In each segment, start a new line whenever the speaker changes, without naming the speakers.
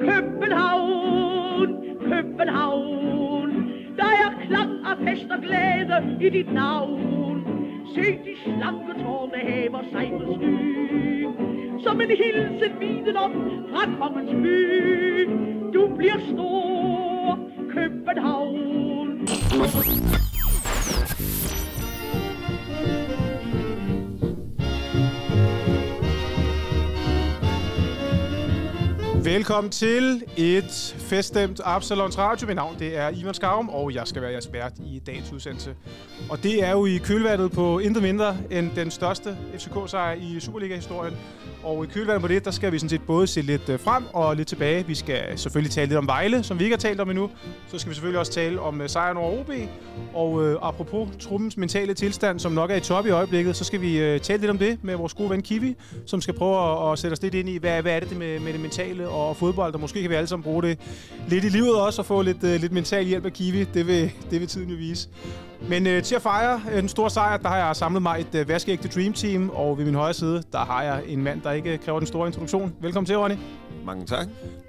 København, København. Der er klang af fest og glæde i dit navn. Se de slanke tårne hæver sig på sky. Som en hilsen viden om fra kongens by. Du bliver stor, København.
Velkommen til et feststemt Absalons Radio. Mit navn det er Ivan Skarum, og jeg skal være jeres vært i dagens udsendelse. Og det er jo i kølvandet på intet mindre end den største FCK-sejr i Superliga-historien. Og i kølvandet på det, der skal vi sådan set både se lidt øh, frem og lidt tilbage. Vi skal selvfølgelig tale lidt om Vejle, som vi ikke har talt om endnu. Så skal vi selvfølgelig også tale om øh, sejren over OB. Og øh, apropos truppens mentale tilstand, som nok er i top i øjeblikket, så skal vi øh, tale lidt om det med vores gode ven Kiwi, som skal prøve at, at sætte os lidt ind i, hvad, hvad er det med, med det mentale og fodbold, og måske kan vi alle sammen bruge det lidt i livet også, og få lidt, øh, lidt mental hjælp af Kiwi. Det vil, det vil tiden jo vise. Men øh, til at fejre øh, den store sejr, der har jeg samlet mig et øh, vaskeægte Dream Team, og ved min højre side, der har jeg en mand, der ikke kræver den store introduktion. Velkommen til, Ronny.
Mange tak.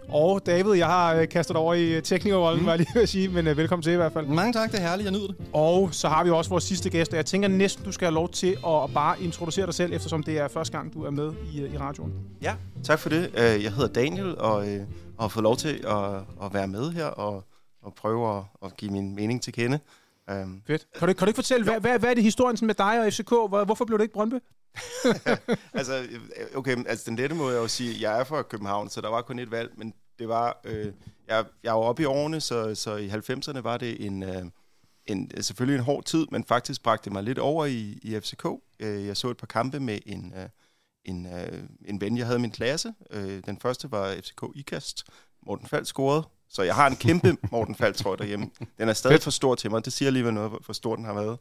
Og David, jeg har øh, kastet over i øh, teknikerrollen, mm. var jeg lige ved at sige, men øh, velkommen til i hvert fald.
Mange tak, det er herligt, jeg nyder det.
Og så har vi også vores sidste gæst, og jeg tænker næsten, du skal have lov til at bare introducere dig selv, eftersom det er første gang, du er med i, i radioen.
Ja, tak for det. Jeg hedder Daniel, og, og har fået lov til at, at være med her og, og prøve at, at give min mening til kende.
Um, Fedt. Kan du, kan du ikke fortælle, hvad, hvad, hvad er det historien med dig og FCK? Hvor, hvorfor blev det ikke Brøndby?
altså, okay, altså den lette måde er at sige, jeg er fra København, så der var kun et valg, men det var, øh, jeg, jeg var oppe i årene, så, så i 90'erne var det en, øh, en, selvfølgelig en hård tid, men faktisk bragte mig lidt over i, i FCK. Øh, jeg så et par kampe med en, øh, en, øh, en ven, jeg havde i min klasse. Øh, den første var FCK IKAST. Morten Fald scorede så jeg har en kæmpe Morten Faltrøj derhjemme. Den er stadig for stor til mig. Det siger alligevel noget, hvor stor den har været.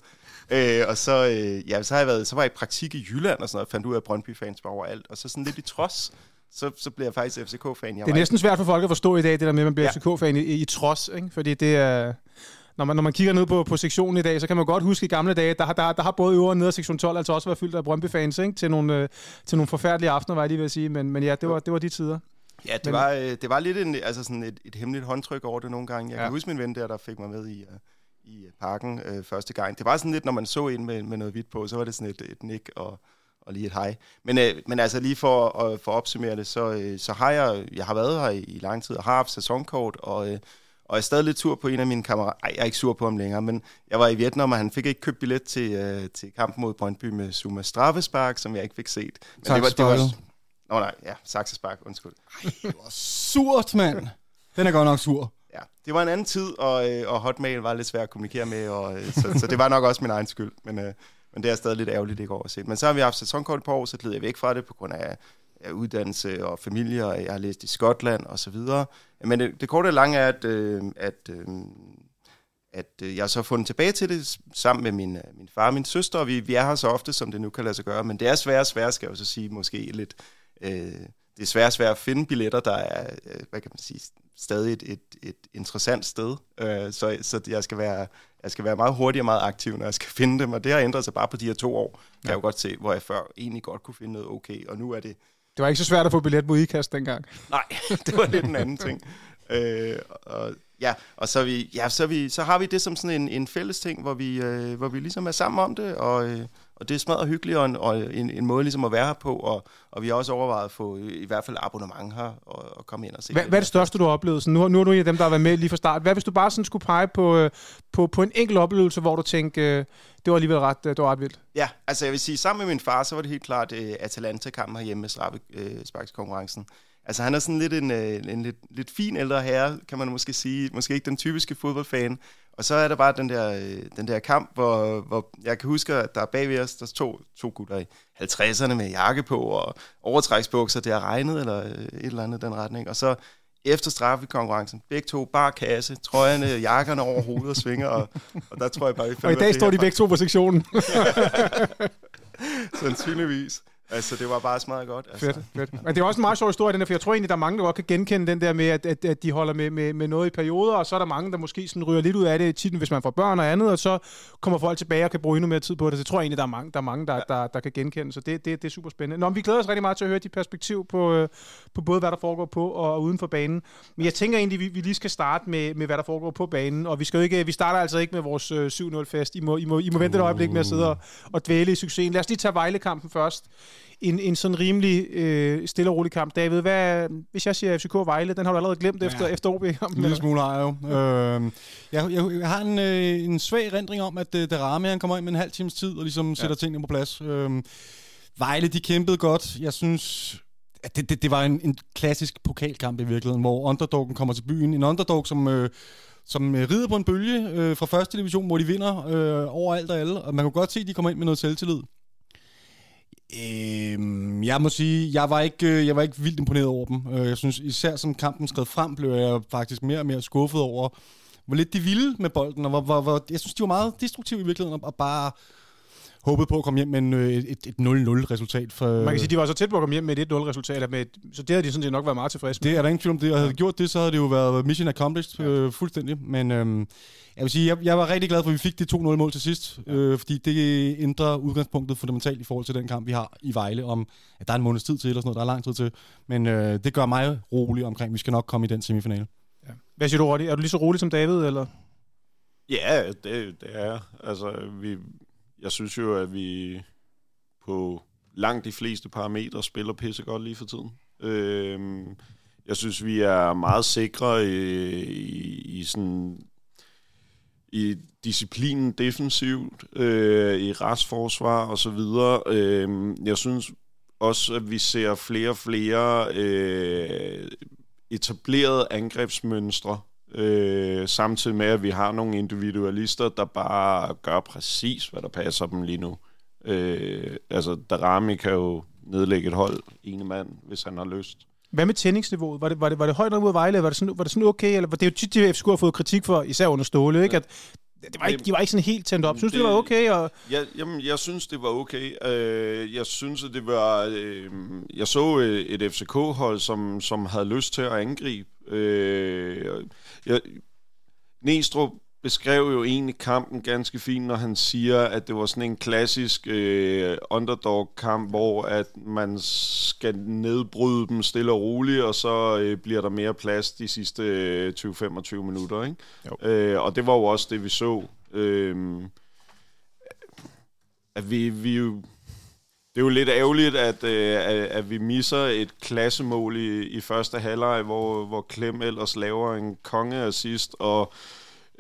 Øh, og så, øh, ja, så, har jeg været, så var jeg i praktik i Jylland og sådan noget, og fandt ud af, at Brøndby-fans var overalt. Og så sådan lidt i trods, så, så bliver jeg faktisk FCK-fan.
det er næsten svært for folk at forstå i dag, det der med, at man bliver ja. FCK-fan i, i trods. Ikke? Fordi det er... Når man, når man kigger ned på, på sektionen i dag, så kan man godt huske i gamle dage, der, der, der har både øvre og nede af sektion 12 altså også været fyldt af Brøndby-fans ikke? Til, nogle, øh, til nogle forfærdelige aftener, var jeg lige ved at sige. Men, men ja, det var, det var de tider.
Ja, det, Men, var, øh, det var lidt en, altså sådan et, et hemmeligt håndtryk over det nogle gange. Jeg ja. kan huske min ven der, der fik mig med i, uh, i parken uh, første gang. Det var sådan lidt, når man så en med, med noget hvidt på, så var det sådan et, et nik og, og lige et hej. Men, uh, men altså lige for, uh, for at opsummere det, så, uh, så har jeg, jeg har været her i, i lang tid og har haft sæsonkort, og, uh, og jeg er stadig lidt sur på en af mine kammerater. Ej, jeg er ikke sur på ham længere, men jeg var i Vietnam, og han fik ikke købt billet til, uh, til kampen mod Brøndby med Zuma Straffespark, som jeg ikke fik set.
Men tak, det var, det var,
Nå nej, ja, saksespark, undskyld.
Ej, det var surt, mand. Den er godt nok sur.
Ja, det var en anden tid, og, øh, og hotmail var lidt svært at kommunikere med, og, øh, så, så det var nok også min egen skyld. Men, øh, men det er stadig lidt ærgerligt, at se. Men så har vi haft sæsonkort på år, så gled jeg væk fra det på grund af, af uddannelse og familie, og jeg har læst i Skotland og så videre. Men det, det korte og lange er, at, øh, at, øh, at øh, jeg har så fundet tilbage til det sammen med min, min far og min søster, og vi, vi er her så ofte, som det nu kan lade sig gøre. Men det er svært svært, skal jeg jo så sige, måske lidt øh, det er svært, svært at finde billetter, der er, øh, hvad kan man sige, stadig et, et, et interessant sted. Øh, så så jeg, skal være, jeg skal være meget hurtig og meget aktiv, når jeg skal finde dem, og det har ændret sig bare på de her to år. Kan ja. jeg jo godt se, hvor jeg før egentlig godt kunne finde noget okay, og nu er det...
Det var ikke så svært at få billet på IKAST dengang.
Nej, det var lidt en anden ting. Øh, og, ja, og så, vi, ja, så, vi, så har vi det som sådan en, en fælles ting, hvor vi, øh, hvor vi ligesom er sammen om det, og, øh, og det er smadret hyggeligt, og en, og en, en måde ligesom at være her på, og, og vi har også overvejet at få i hvert fald abonnement her, og, og komme ind og se
hvad, det. Hvad er det største, du har oplevet? Så nu, nu er du en af dem, der har været med lige fra start. Hvad hvis du bare sådan skulle pege på, øh, på, på en enkelt oplevelse, hvor du tænkte, øh, det var alligevel ret, øh, det var ret vildt?
Ja, altså jeg vil sige, sammen med min far, så var det helt klart uh, Atalanta-kampen herhjemme med straffesparkskonkurrencen. Uh, Altså han er sådan lidt en, en, en lidt, lidt fin ældre herre, kan man måske sige. Måske ikke den typiske fodboldfan, og så er der bare den der, øh, den der kamp, hvor, hvor jeg kan huske, at der er bagved os, der er to, to gutter i 50'erne med jakke på og overtræksbukser, det har regnet eller øh, et eller andet den retning. Og så efter straffekonkurrencen, begge to bare kasse, trøjerne, jakkerne over hovedet og svinger, og, og der tror jeg bare, vi
Og i dag står de begge to på sektionen.
Sandsynligvis. Altså, det var bare smadret godt. Altså.
Fedt, fedt. Men det er også en meget sjov historie, den der, for jeg tror egentlig, der er mange, der godt kan genkende den der med, at, at, at de holder med, med, med noget i perioder, og så er der mange, der måske sådan ryger lidt ud af det, tit hvis man får børn og andet, og så kommer folk tilbage og kan bruge endnu mere tid på det. Så jeg tror egentlig, der er mange, der, er mange, der, ja. der, der kan genkende, så det, det, det er super spændende. Nå, men vi glæder os rigtig meget til at høre dit perspektiv på, øh, på både, hvad der foregår på og uden for banen. Men jeg tænker egentlig, vi, vi lige skal starte med, med, hvad der foregår på banen, og vi, skal jo ikke, vi starter altså ikke med vores øh, 7-0-fest. I må, I, må, I må vente et øjeblik med at sidde og, og dvæle i succesen. Lad os lige tage Vejle-kampen først en, en sådan rimelig øh, stille og rolig kamp. David, hvad, hvis jeg siger FCK Vejle, den har du allerede glemt ja. efter, efter OB-kampen?
En lille smule har jeg jo. Øh, jeg, jeg, jeg har en, øh, en svag rendring om, at øh, Darame han kommer ind med en halv times tid og ligesom ja. sætter tingene på plads. Øh, Vejle, de kæmpede godt. Jeg synes, at det, det, det var en, en klassisk pokalkamp i virkeligheden, hvor underdoggen kommer til byen. En underdog, som... Øh, som øh, rider på en bølge øh, fra første division, hvor de vinder øh, over alt og alle. Og man kunne godt se, at de kommer ind med noget selvtillid. Øh, jeg må sige, jeg var ikke, øh, jeg var ikke vildt imponeret over dem. Øh, jeg synes især som kampen skred frem, blev jeg faktisk mere og mere skuffet over, hvor lidt de ville med bolden, og hvor, hvor, hvor jeg synes, de var meget destruktive i virkeligheden, og bare håbede på at komme hjem med en, øh, et, et 0-0 resultat. For,
Man kan sige, de var så tæt på at komme hjem med et 1-0 resultat, med et, så det havde de sådan set nok været meget tilfredse
med. Det er der ingen tvivl om det. Og havde gjort det, så havde det jo været mission accomplished ja. øh, fuldstændig. Men øhm, jeg vil sige, jeg, jeg var rigtig glad for, at vi fik det 2-0 mål til sidst, ja. øh, fordi det ændrer udgangspunktet fundamentalt i forhold til den kamp, vi har i Vejle, om at der er en måneds tid til, eller sådan noget, der er lang tid til. Men øh, det gør mig rolig omkring, at vi skal nok komme i den semifinale.
Ja. Hvad siger du, Roddy? Er du lige så rolig som David, eller?
Ja, det, det er Altså, vi, jeg synes jo, at vi på langt de fleste parametre spiller pissegodt lige for tiden. Øh, jeg synes, vi er meget sikre i, i, i sådan i disciplinen defensivt, øh, i retsforsvar og så videre. Øh, jeg synes også, at vi ser flere og flere øh, etablerede angrebsmønstre, øh, samtidig med, at vi har nogle individualister, der bare gør præcis, hvad der passer dem lige nu. Øh, altså, Darami kan jo nedlægge et hold, ene mand, hvis han har lyst.
Hvad med tændingsniveauet? Var det, var det, var det højt nok mod Vejle? Var det sådan, var det sådan okay? Eller, det er jo tit, at FCK har fået kritik for, især under Ståle, ikke? At det var ikke, de var ikke sådan helt tændt op. Synes det, du, det var okay? Og...
Ja, jamen, jeg synes, det var okay. Uh, jeg synes, at det var... Uh, jeg så et FCK-hold, som, som havde lyst til at angribe. Uh, jeg, Næstrup beskrev jo egentlig kampen ganske fint, når han siger, at det var sådan en klassisk øh, underdog-kamp, hvor at man skal nedbryde dem stille og roligt, og så øh, bliver der mere plads de sidste øh, 20-25 minutter. Ikke? Øh, og det var jo også det, vi så. Øh, at vi, vi jo er jo lidt ærgerligt, at, øh, at vi misser et klassemål i, i første halvleg, hvor, hvor Klem ellers laver en kongeassist, og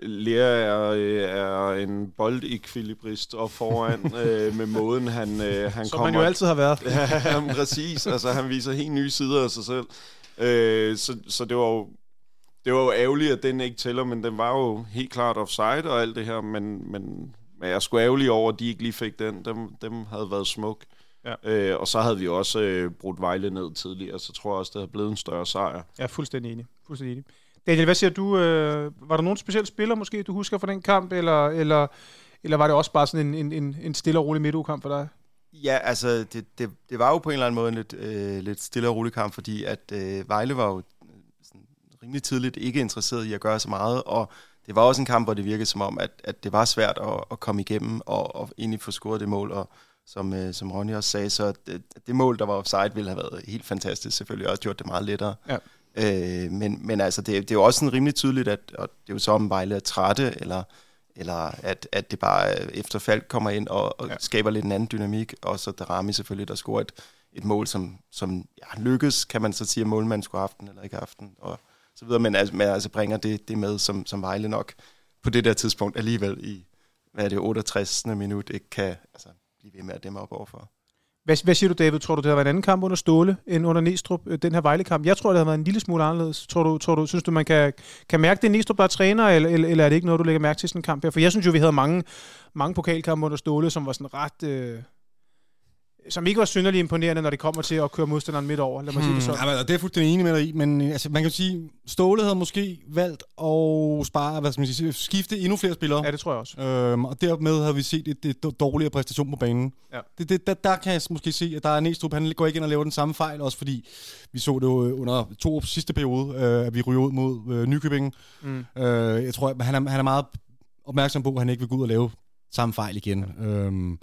Lea er, er en boldekvilibrist og foran øh, med måden, han, øh, han
Som
kommer...
man jo altid har været.
ja, præcis. Altså, han viser helt nye sider af sig selv. Øh, så, så det var jo det var jo ærgerligt, at den ikke tæller, men den var jo helt klart offside og alt det her, men, men, men jeg er sgu ærgerlig over, at de ikke lige fik den. Dem, dem havde været smuk. Ja. Øh, og så havde vi også øh, brudt Vejle ned tidligere, så tror jeg også, det havde blevet en større sejr.
Ja, fuldstændig enig. Fuldstændig enig. Daniel, hvad siger du? Øh, var der nogen speciel spiller måske, du husker fra den kamp, eller, eller, eller var det også bare sådan en, en, en stille og rolig midtugkamp for dig?
Ja, altså, det, det, det var jo på en eller anden måde en lidt, øh, lidt stille og rolig kamp, fordi at øh, Vejle var jo sådan, rimelig tidligt ikke interesseret i at gøre så meget, og det var også en kamp, hvor det virkede som om, at, at det var svært at, at komme igennem og, og egentlig få scoret det mål, og som, øh, som Ronny også sagde, så det, det mål, der var offside, ville have været helt fantastisk, selvfølgelig også gjort det meget lettere. Ja. Øh, men, men altså, det, det er jo også sådan rimelig tydeligt, at og det er jo så, om Vejle er trætte, eller, eller at, at det bare efter Falk kommer ind og, og ja. skaber lidt en anden dynamik, og så Darami selvfølgelig, der scorer et, et mål, som, som ja, lykkes, kan man så sige, at målmanden skulle have haft den, eller ikke have haft den, og så videre, men altså, men altså bringer det, det med, som, som Vejle nok på det der tidspunkt alligevel i, hvad er det, 68. minut, ikke kan altså, blive ved med at dæmme op overfor.
Hvad, hvad siger du, David? Tror du, det har været en anden kamp under Ståle end under Næstrup, øh, den her Vejle-kamp? Jeg tror, det har været en lille smule anderledes. Tror du, tror du synes du, man kan, kan mærke det, Næstrup, der er træner, eller, eller, eller er det ikke noget, du lægger mærke til sådan en kamp her? For jeg synes jo, vi havde mange, mange pokalkampe under Ståle, som var sådan ret... Øh, som ikke var synderligt imponerende, når det kommer til at køre modstanderen midt over. Lad mig sige det sådan.
Ja, det er fuldstændig enig med dig i, men øh, altså, man kan sige, Ståle havde måske valgt at spare, hvad skal man sige, skifte endnu flere spillere.
Ja, det tror jeg også.
Øhm, og dermed har vi set et, et dårligere præstation på banen.
Ja.
Det, det, der, der kan jeg måske se, at der er Næstrup, han går ikke ind og laver den samme fejl, også fordi vi så det jo øh, under to sidste periode, øh, at vi ryger ud mod øh, Nykøbing. Mm. Øh, jeg tror, han er, han er meget opmærksom på, at han ikke vil gå ud og lave samme fejl igen. Ja. Øhm,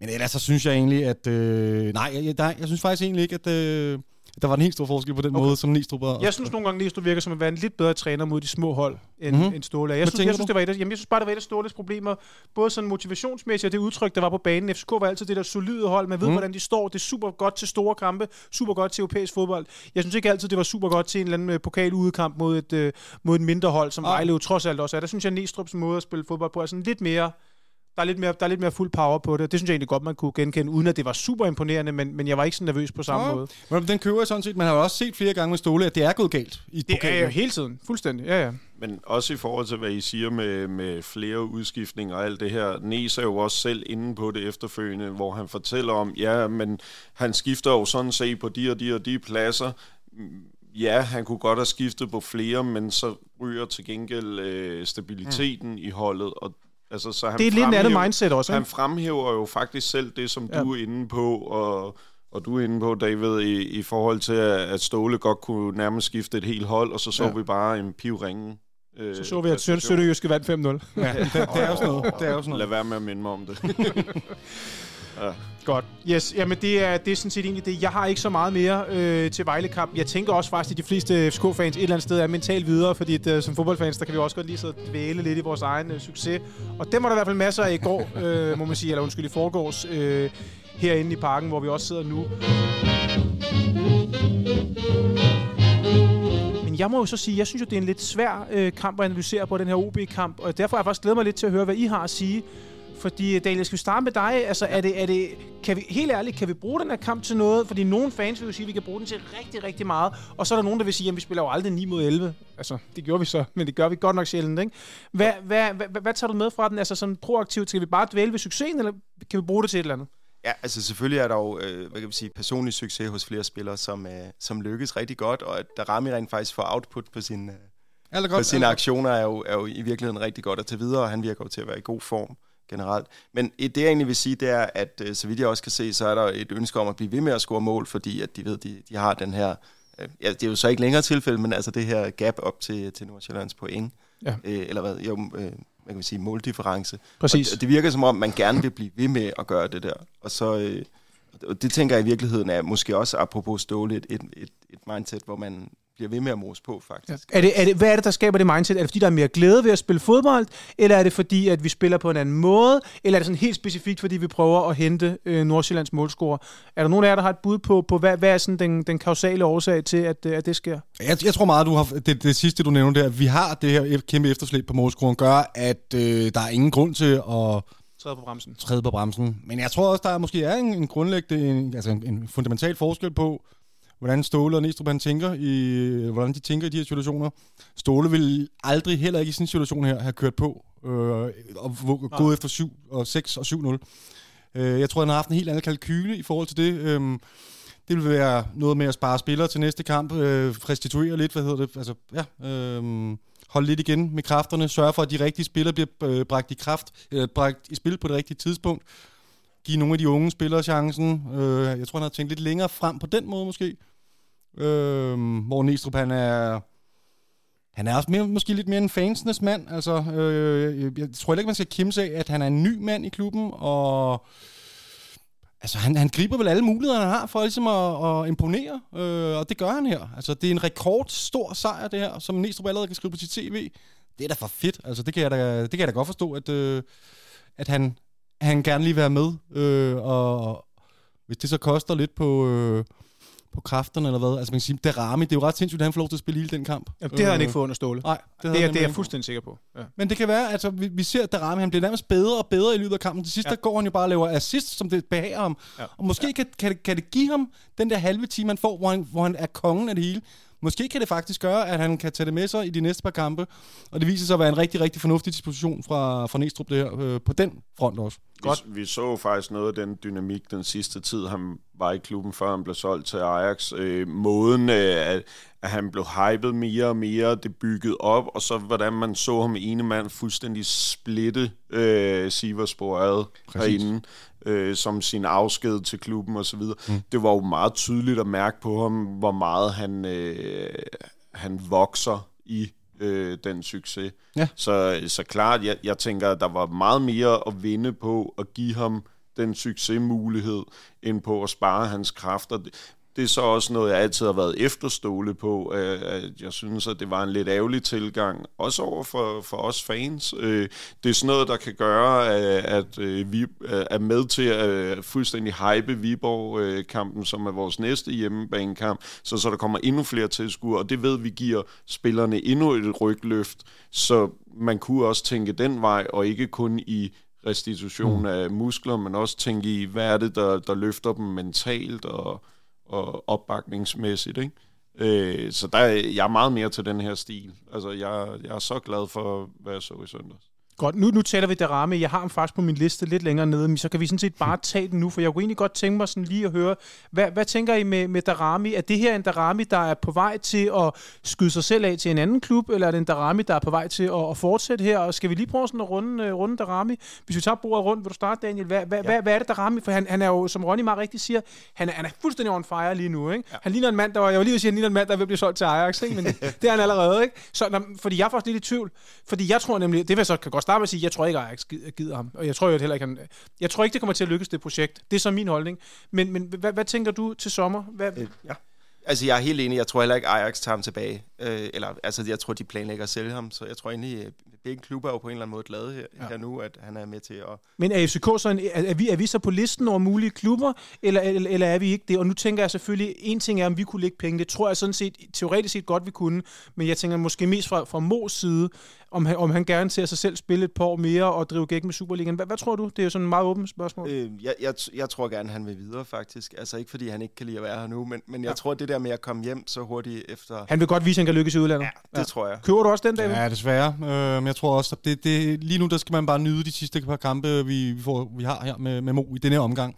men ellers så synes jeg egentlig, at... Øh, nej, jeg, jeg, jeg synes faktisk egentlig ikke, at... Øh, der var en helt stor forskel på den okay. måde, som Næstrup var.
Jeg synes nogle gange, Næstrup virker som at være en lidt bedre træner mod de små hold, end, mm-hmm. end Ståle. Jeg synes, jeg, synes, det var et, jamen, jeg synes bare, det var et af Ståles problemer. Både sådan motivationsmæssigt og det udtryk, der var på banen. FCK var altid det der solide hold. Man ved, mm. hvordan de står. Det er super godt til store kampe. Super godt til europæisk fodbold. Jeg synes ikke altid, det var super godt til en eller anden øh, pokal udekamp mod et, uh, mod et mindre hold, som ah. Vejle jo trods alt også er. Der synes jeg, at Næstrups måde at spille fodbold på er sådan lidt mere der er, lidt mere, der er lidt mere fuld power på det. Det synes jeg egentlig godt, man kunne genkende, uden at det var super imponerende, men, men jeg var ikke så nervøs på samme ja. måde.
Men den køber jeg sådan set. Man har jo også set flere gange med Ståle, at det er gået galt i
Det pokalen. er jo hele tiden. Fuldstændig. Ja, ja.
Men også i forhold til, hvad I siger med, med flere udskiftninger og alt det her. Nes er jo også selv inde på det efterfølgende, hvor han fortæller om, ja, men han skifter jo sådan set på de og de og de pladser. Ja, han kunne godt have skiftet på flere, men så ryger til gengæld øh, stabiliteten mm. i holdet, og Altså, så han
det er lidt et andet mindset også.
Han fremhæver jo faktisk selv det, som ja. du er inde på, og, og du er inde på, David, i, i forhold til, at Ståle godt kunne nærmest skifte et helt hold, og så så ja. vi bare en pivringe.
Øh, så så vi, at Sønderjyske vandt 5-0.
Ja, det, det, er også noget. Det er også noget.
Lad være med at minde mig om det.
Ja. Godt. Yes, jamen det er, det er sådan set egentlig det. Jeg har ikke så meget mere øh, til Vejle-kamp. Jeg tænker også faktisk, at de fleste FCK-fans et eller andet sted er mentalt videre, fordi at, øh, som fodboldfans, der kan vi også godt lige så dvæle lidt i vores egen øh, succes. Og det var der i hvert fald masser af i går, øh, må man sige, eller undskyld, i forgårs, øh, herinde i parken, hvor vi også sidder nu. Men jeg må jo så sige, jeg synes jo, det er en lidt svær øh, kamp at analysere på den her OB-kamp, og derfor har jeg faktisk glædet mig lidt til at høre, hvad I har at sige fordi, Daniel, skal vi starte med dig? Altså, er det, er det, kan vi, helt ærligt, kan vi bruge den her kamp til noget? Fordi nogle fans vil jo sige, at vi kan bruge den til rigtig, rigtig meget. Og så er der nogen, der vil sige, at vi spiller jo aldrig 9 mod 11. Altså, det gjorde vi så, men det gør vi godt nok sjældent, ikke? Hvad, hvad, hvad, hvad, hvad tager du med fra den? Altså, sådan proaktivt, skal vi bare dvæle ved succesen, eller kan vi bruge det til et eller andet?
Ja, altså selvfølgelig er der jo, øh, hvad kan vi sige, personlig succes hos flere spillere, som, øh, som lykkes rigtig godt, og at Darami rent faktisk får output på sin, øh, godt, på sine aktioner er jo, er jo i virkeligheden rigtig godt at tage videre, og han virker jo til at være i god form generelt. Men det jeg egentlig vil sige, det er, at øh, så vidt jeg også kan se, så er der et ønske om at blive ved med at score mål, fordi at de ved, de, de har den her, øh, ja, det er jo så ikke længere tilfælde, men altså det her gap op til, til Nordsjællands point. Ja. Øh, eller hvad, jo, øh, man kan sige måldifference.
Præcis.
Og det virker som om, man gerne vil blive ved med at gøre det der. Og så, øh, og det tænker jeg i virkeligheden er måske også apropos Ståle et, et, et, et mindset, hvor man bliver ved med at mose på, faktisk.
Ja. Er det, er det, hvad er det, der skaber det mindset? Er det, fordi der er mere glæde ved at spille fodbold? Eller er det, fordi at vi spiller på en anden måde? Eller er det sådan helt specifikt, fordi vi prøver at hente øh, Nordsjællands målscore? Er der nogen af jer, der har et bud på, på hvad, hvad er sådan den, den kausale årsag til, at, øh, at det sker?
Jeg, jeg tror meget, du har det, det sidste, du nævnte der, at vi har det her kæmpe efterslæb på målscoren, gør, at øh, der er ingen grund til at
træde på bremsen.
Træde på bremsen. Men jeg tror også, der er måske er en, en grundlæggende, en, altså en, en fundamental forskel på, hvordan Ståle og Næstrup han tænker i, hvordan de tænker i de her situationer. Ståle vil aldrig, heller ikke i en situation her, have kørt på øh, og gået efter 7 og 6 og 7-0. Øh, jeg tror, han har haft en helt anden kalkyle i forhold til det. Øh, det vil være noget med at spare spillere til næste kamp, øh, restituere lidt, hvad hedder det, altså, ja, øh, holde lidt igen med kræfterne, sørge for, at de rigtige spillere bliver øh, bragt i kraft, øh, bragt i spil på det rigtige tidspunkt, give nogle af de unge spillere chancen. Øh, jeg tror, han har tænkt lidt længere frem på den måde måske. Øh, hvor Næstrup, han er... Han er også mere, måske lidt mere en fansenes mand. Altså, øh, jeg tror ikke, man skal kimse af, at han er en ny mand i klubben, og altså, han, han griber vel alle muligheder, han har for ligesom at, at imponere, øh, og det gør han her. Altså, det er en rekordstor sejr, det her, som Næstrup allerede kan skrive på sit tv. Det er da for fedt. Altså, det kan jeg da, det kan jeg da godt forstå, at, øh, at han, han gerne lige vil være med, øh, og hvis det så koster lidt på... Øh, på kræfterne eller hvad. Altså man kan sige, Darami, det er jo ret sindssygt, at han får lov til at spille hele den kamp.
Ja, det har han ikke fået under Ståle.
Nej,
det, det, er, det er jeg fuldstændig sikker på. Ja.
Men det kan være, altså vi, vi ser Darami, han bliver nærmest bedre og bedre i løbet af kampen. Til sidst, ja. der går han jo bare og laver assist, som det behager ham. Ja. Og måske ja. kan, kan, det, kan det give ham den der halve time, han får, hvor han, hvor han er kongen af det hele. Måske kan det faktisk gøre, at han kan tage det med sig i de næste par kampe, og det viser sig at være en rigtig, rigtig fornuftig disposition fra, fra Næstrup det her, øh, på den front også.
Godt. Vi, vi så faktisk noget af den dynamik den sidste tid, han var i klubben, før han blev solgt til Ajax. Øh, måden, øh, at, at han blev hypet mere og mere, det bygget op, og så hvordan man så ham ene mand fuldstændig splitte øh, Siversporet herinde, øh, som sin afsked til klubben og så videre. Mm. Det var jo meget tydeligt at mærke på ham, hvor meget han, øh, han vokser i øh, den succes. Ja. Så, så klart, jeg, jeg tænker, at der var meget mere at vinde på at give ham den succesmulighed, end på at spare hans kræfter det er så også noget, jeg altid har været efterstående på. Øh, at jeg synes, at det var en lidt ærgerlig tilgang, også over for, for os fans. Øh, det er sådan noget, der kan gøre, øh, at vi er med til at fuldstændig hype Viborg-kampen, som er vores næste hjemmebanekamp, så, så der kommer endnu flere tilskuere, og det ved vi giver spillerne endnu et rygløft, så man kunne også tænke den vej, og ikke kun i restitution mm. af muskler, men også tænke i, hvad er det, der, der løfter dem mentalt og og opbakningsmæssigt, ikke? Øh, så der, jeg er meget mere til den her stil. Altså, jeg, jeg er så glad for, hvad jeg så i søndags.
Godt, nu, nu taler vi Darami. Jeg har ham faktisk på min liste lidt længere nede, men så kan vi sådan set bare tage den nu, for jeg kunne egentlig godt tænke mig sådan lige at høre, hvad, hvad tænker I med, med Darami? Er det her en Darami, der er på vej til at skyde sig selv af til en anden klub, eller er det en Darami, der er på vej til at, at fortsætte her? Og skal vi lige prøve sådan at runde, uh, runde Darami? Hvis vi tager bordet rundt, vil du starte, Daniel? Hvad, hvad, ja. hvad, hvad er det Darami? For han, han er jo, som Ronny meget rigtigt siger, han er, han er fuldstændig on fire lige nu. Ikke? Ja. Han ligner en mand, der var, jeg vil lige sige, han ligner en mand, der vil blive solgt til Ajax, ikke? men det er han allerede. Ikke? Så, når, fordi jeg er faktisk lidt i tvivl, fordi jeg tror nemlig, det vil så kan godt starte med at sige, jeg tror ikke, Ajax gider ham. Og jeg tror jo heller ikke, han, jeg tror ikke, det kommer til at lykkes, det projekt. Det er så min holdning. Men, men hvad, hvad tænker du til sommer? Hvad? Øh,
ja. Altså, jeg er helt enig. Jeg tror heller ikke, Ajax tager ham tilbage. Øh, eller, altså, jeg tror, de planlægger at sælge ham. Så jeg tror egentlig, øh, begge klubber er jo på en eller anden måde glade her, ja. her nu, at han er med til at...
Men er FCK så, en, er, er, vi, er vi så på listen over mulige klubber, eller, eller, eller er vi ikke det? Og nu tænker jeg selvfølgelig, en ting er, om vi kunne lægge penge. Det tror jeg sådan set, teoretisk set godt, vi kunne. Men jeg tænker måske mest fra, fra Mås side, om han, om han gerne ser sig selv spille et par år mere og drive gæk med Superligaen. Hvad, hvad tror du? Det er jo sådan et meget åbent spørgsmål.
Øh, jeg, jeg, jeg tror gerne, han vil videre faktisk. Altså ikke fordi han ikke kan lide at være her nu, men, men jeg ja. tror, det der med at komme hjem så hurtigt efter...
Han vil godt vise, at han kan lykkes i udlandet.
Ja, det ja. tror jeg.
Køber du også den, David?
Ja, desværre. Øh, men jeg tror også, at det, det, lige nu der skal man bare nyde de sidste par kampe, vi, vi, får, vi har her med, med Mo i denne omgang.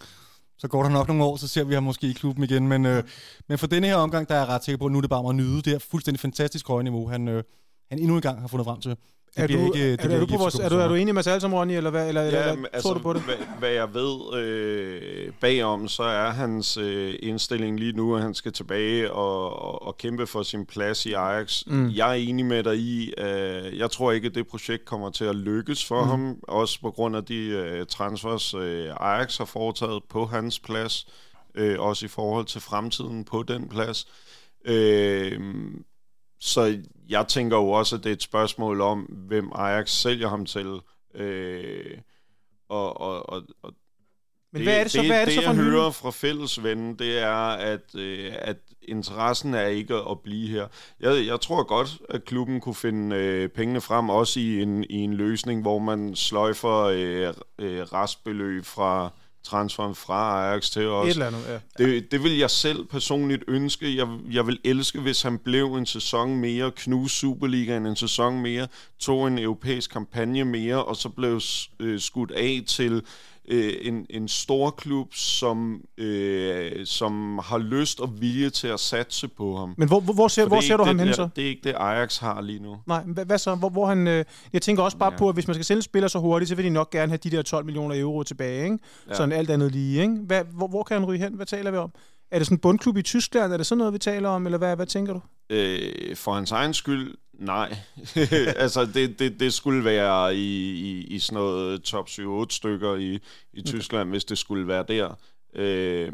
Så går der nok nogle år, så ser vi ham måske i klubben igen. Men, øh, men for denne her omgang, der er jeg ret sikker på, at nu er det bare at nyde det her fuldstændig fantastisk høje niveau, han, øh, han endnu en gang har fundet frem til
er du, ikke, er, er, du på vores, er, du, er du enig med os alle sammen, Ronny, eller hvad, eller, ja, eller, hvad altså, tror du på det?
Hvad, hvad jeg ved øh, bagom, så er hans øh, indstilling lige nu, at han skal tilbage og, og, og kæmpe for sin plads i Ajax. Mm. Jeg er enig med dig i, øh, jeg tror ikke, at det projekt kommer til at lykkes for mm. ham, også på grund af de øh, transfers, øh, Ajax har foretaget på hans plads, øh, også i forhold til fremtiden på den plads. Øh, så jeg tænker jo også, at det er et spørgsmål om, hvem Ajax sælger ham til. Øh, og, og, og, og
men det, hvad er det så, det, hvad er det,
det
så for
jeg hører fra fællesvennen, det er, at, øh, at interessen er ikke at blive her. Jeg, jeg tror godt, at klubben kunne finde øh, pengene frem, også i en, i en løsning, hvor man sløjfer øh, øh, restbeløb fra transferen fra Ajax til os.
Et eller andet,
ja. Det, det vil jeg selv personligt ønske. Jeg, jeg vil elske, hvis han blev en sæson mere, knuse Superligaen en sæson mere, tog en europæisk kampagne mere, og så blev øh, skudt af til øh, en, en stor klub, som, øh, som har lyst og vilje til at satse på ham.
Men hvor, hvor, hvor ser, hvor ser du ham hen så?
Det er ikke det, Ajax har lige nu.
Nej, hvad, hvad så? Hvor, hvor han, øh, jeg tænker også bare ja. på, at hvis man skal sælge spiller så hurtigt, så vil de nok gerne have de der 12 millioner euro tilbage. Ikke? Ja. Sådan alt andet lige. Ikke? Hvad, hvor, hvor kan han ryge hen? Hvad taler vi om? Er det sådan en bundklub i Tyskland? Er det sådan noget, vi taler om? Eller hvad, hvad tænker du?
Øh, for hans egen skyld, nej. altså, det, det, det skulle være i, i, i sådan noget top 7-8 stykker i, i Tyskland, okay. hvis det skulle være der. Øh,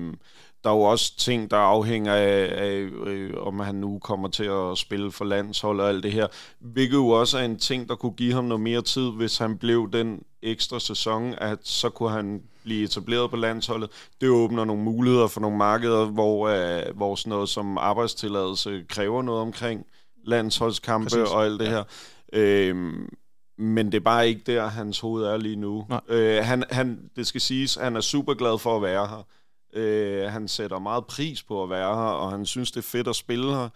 der er jo også ting, der afhænger af, af øh, om han nu kommer til at spille for landshold og alt det her. Hvilket jo også er en ting, der kunne give ham noget mere tid, hvis han blev den ekstra sæson, at så kunne han blive etableret på landsholdet. Det åbner nogle muligheder for nogle markeder, hvor, uh, hvor sådan noget som arbejdstilladelse kræver noget omkring landsholdskampe Præcis. og alt det ja. her. Øhm, men det er bare ikke der, hans hoved er lige nu. Øh, han, han, det skal siges, han er super glad for at være her. Øh, han sætter meget pris på at være her, og han synes, det er fedt at spille her.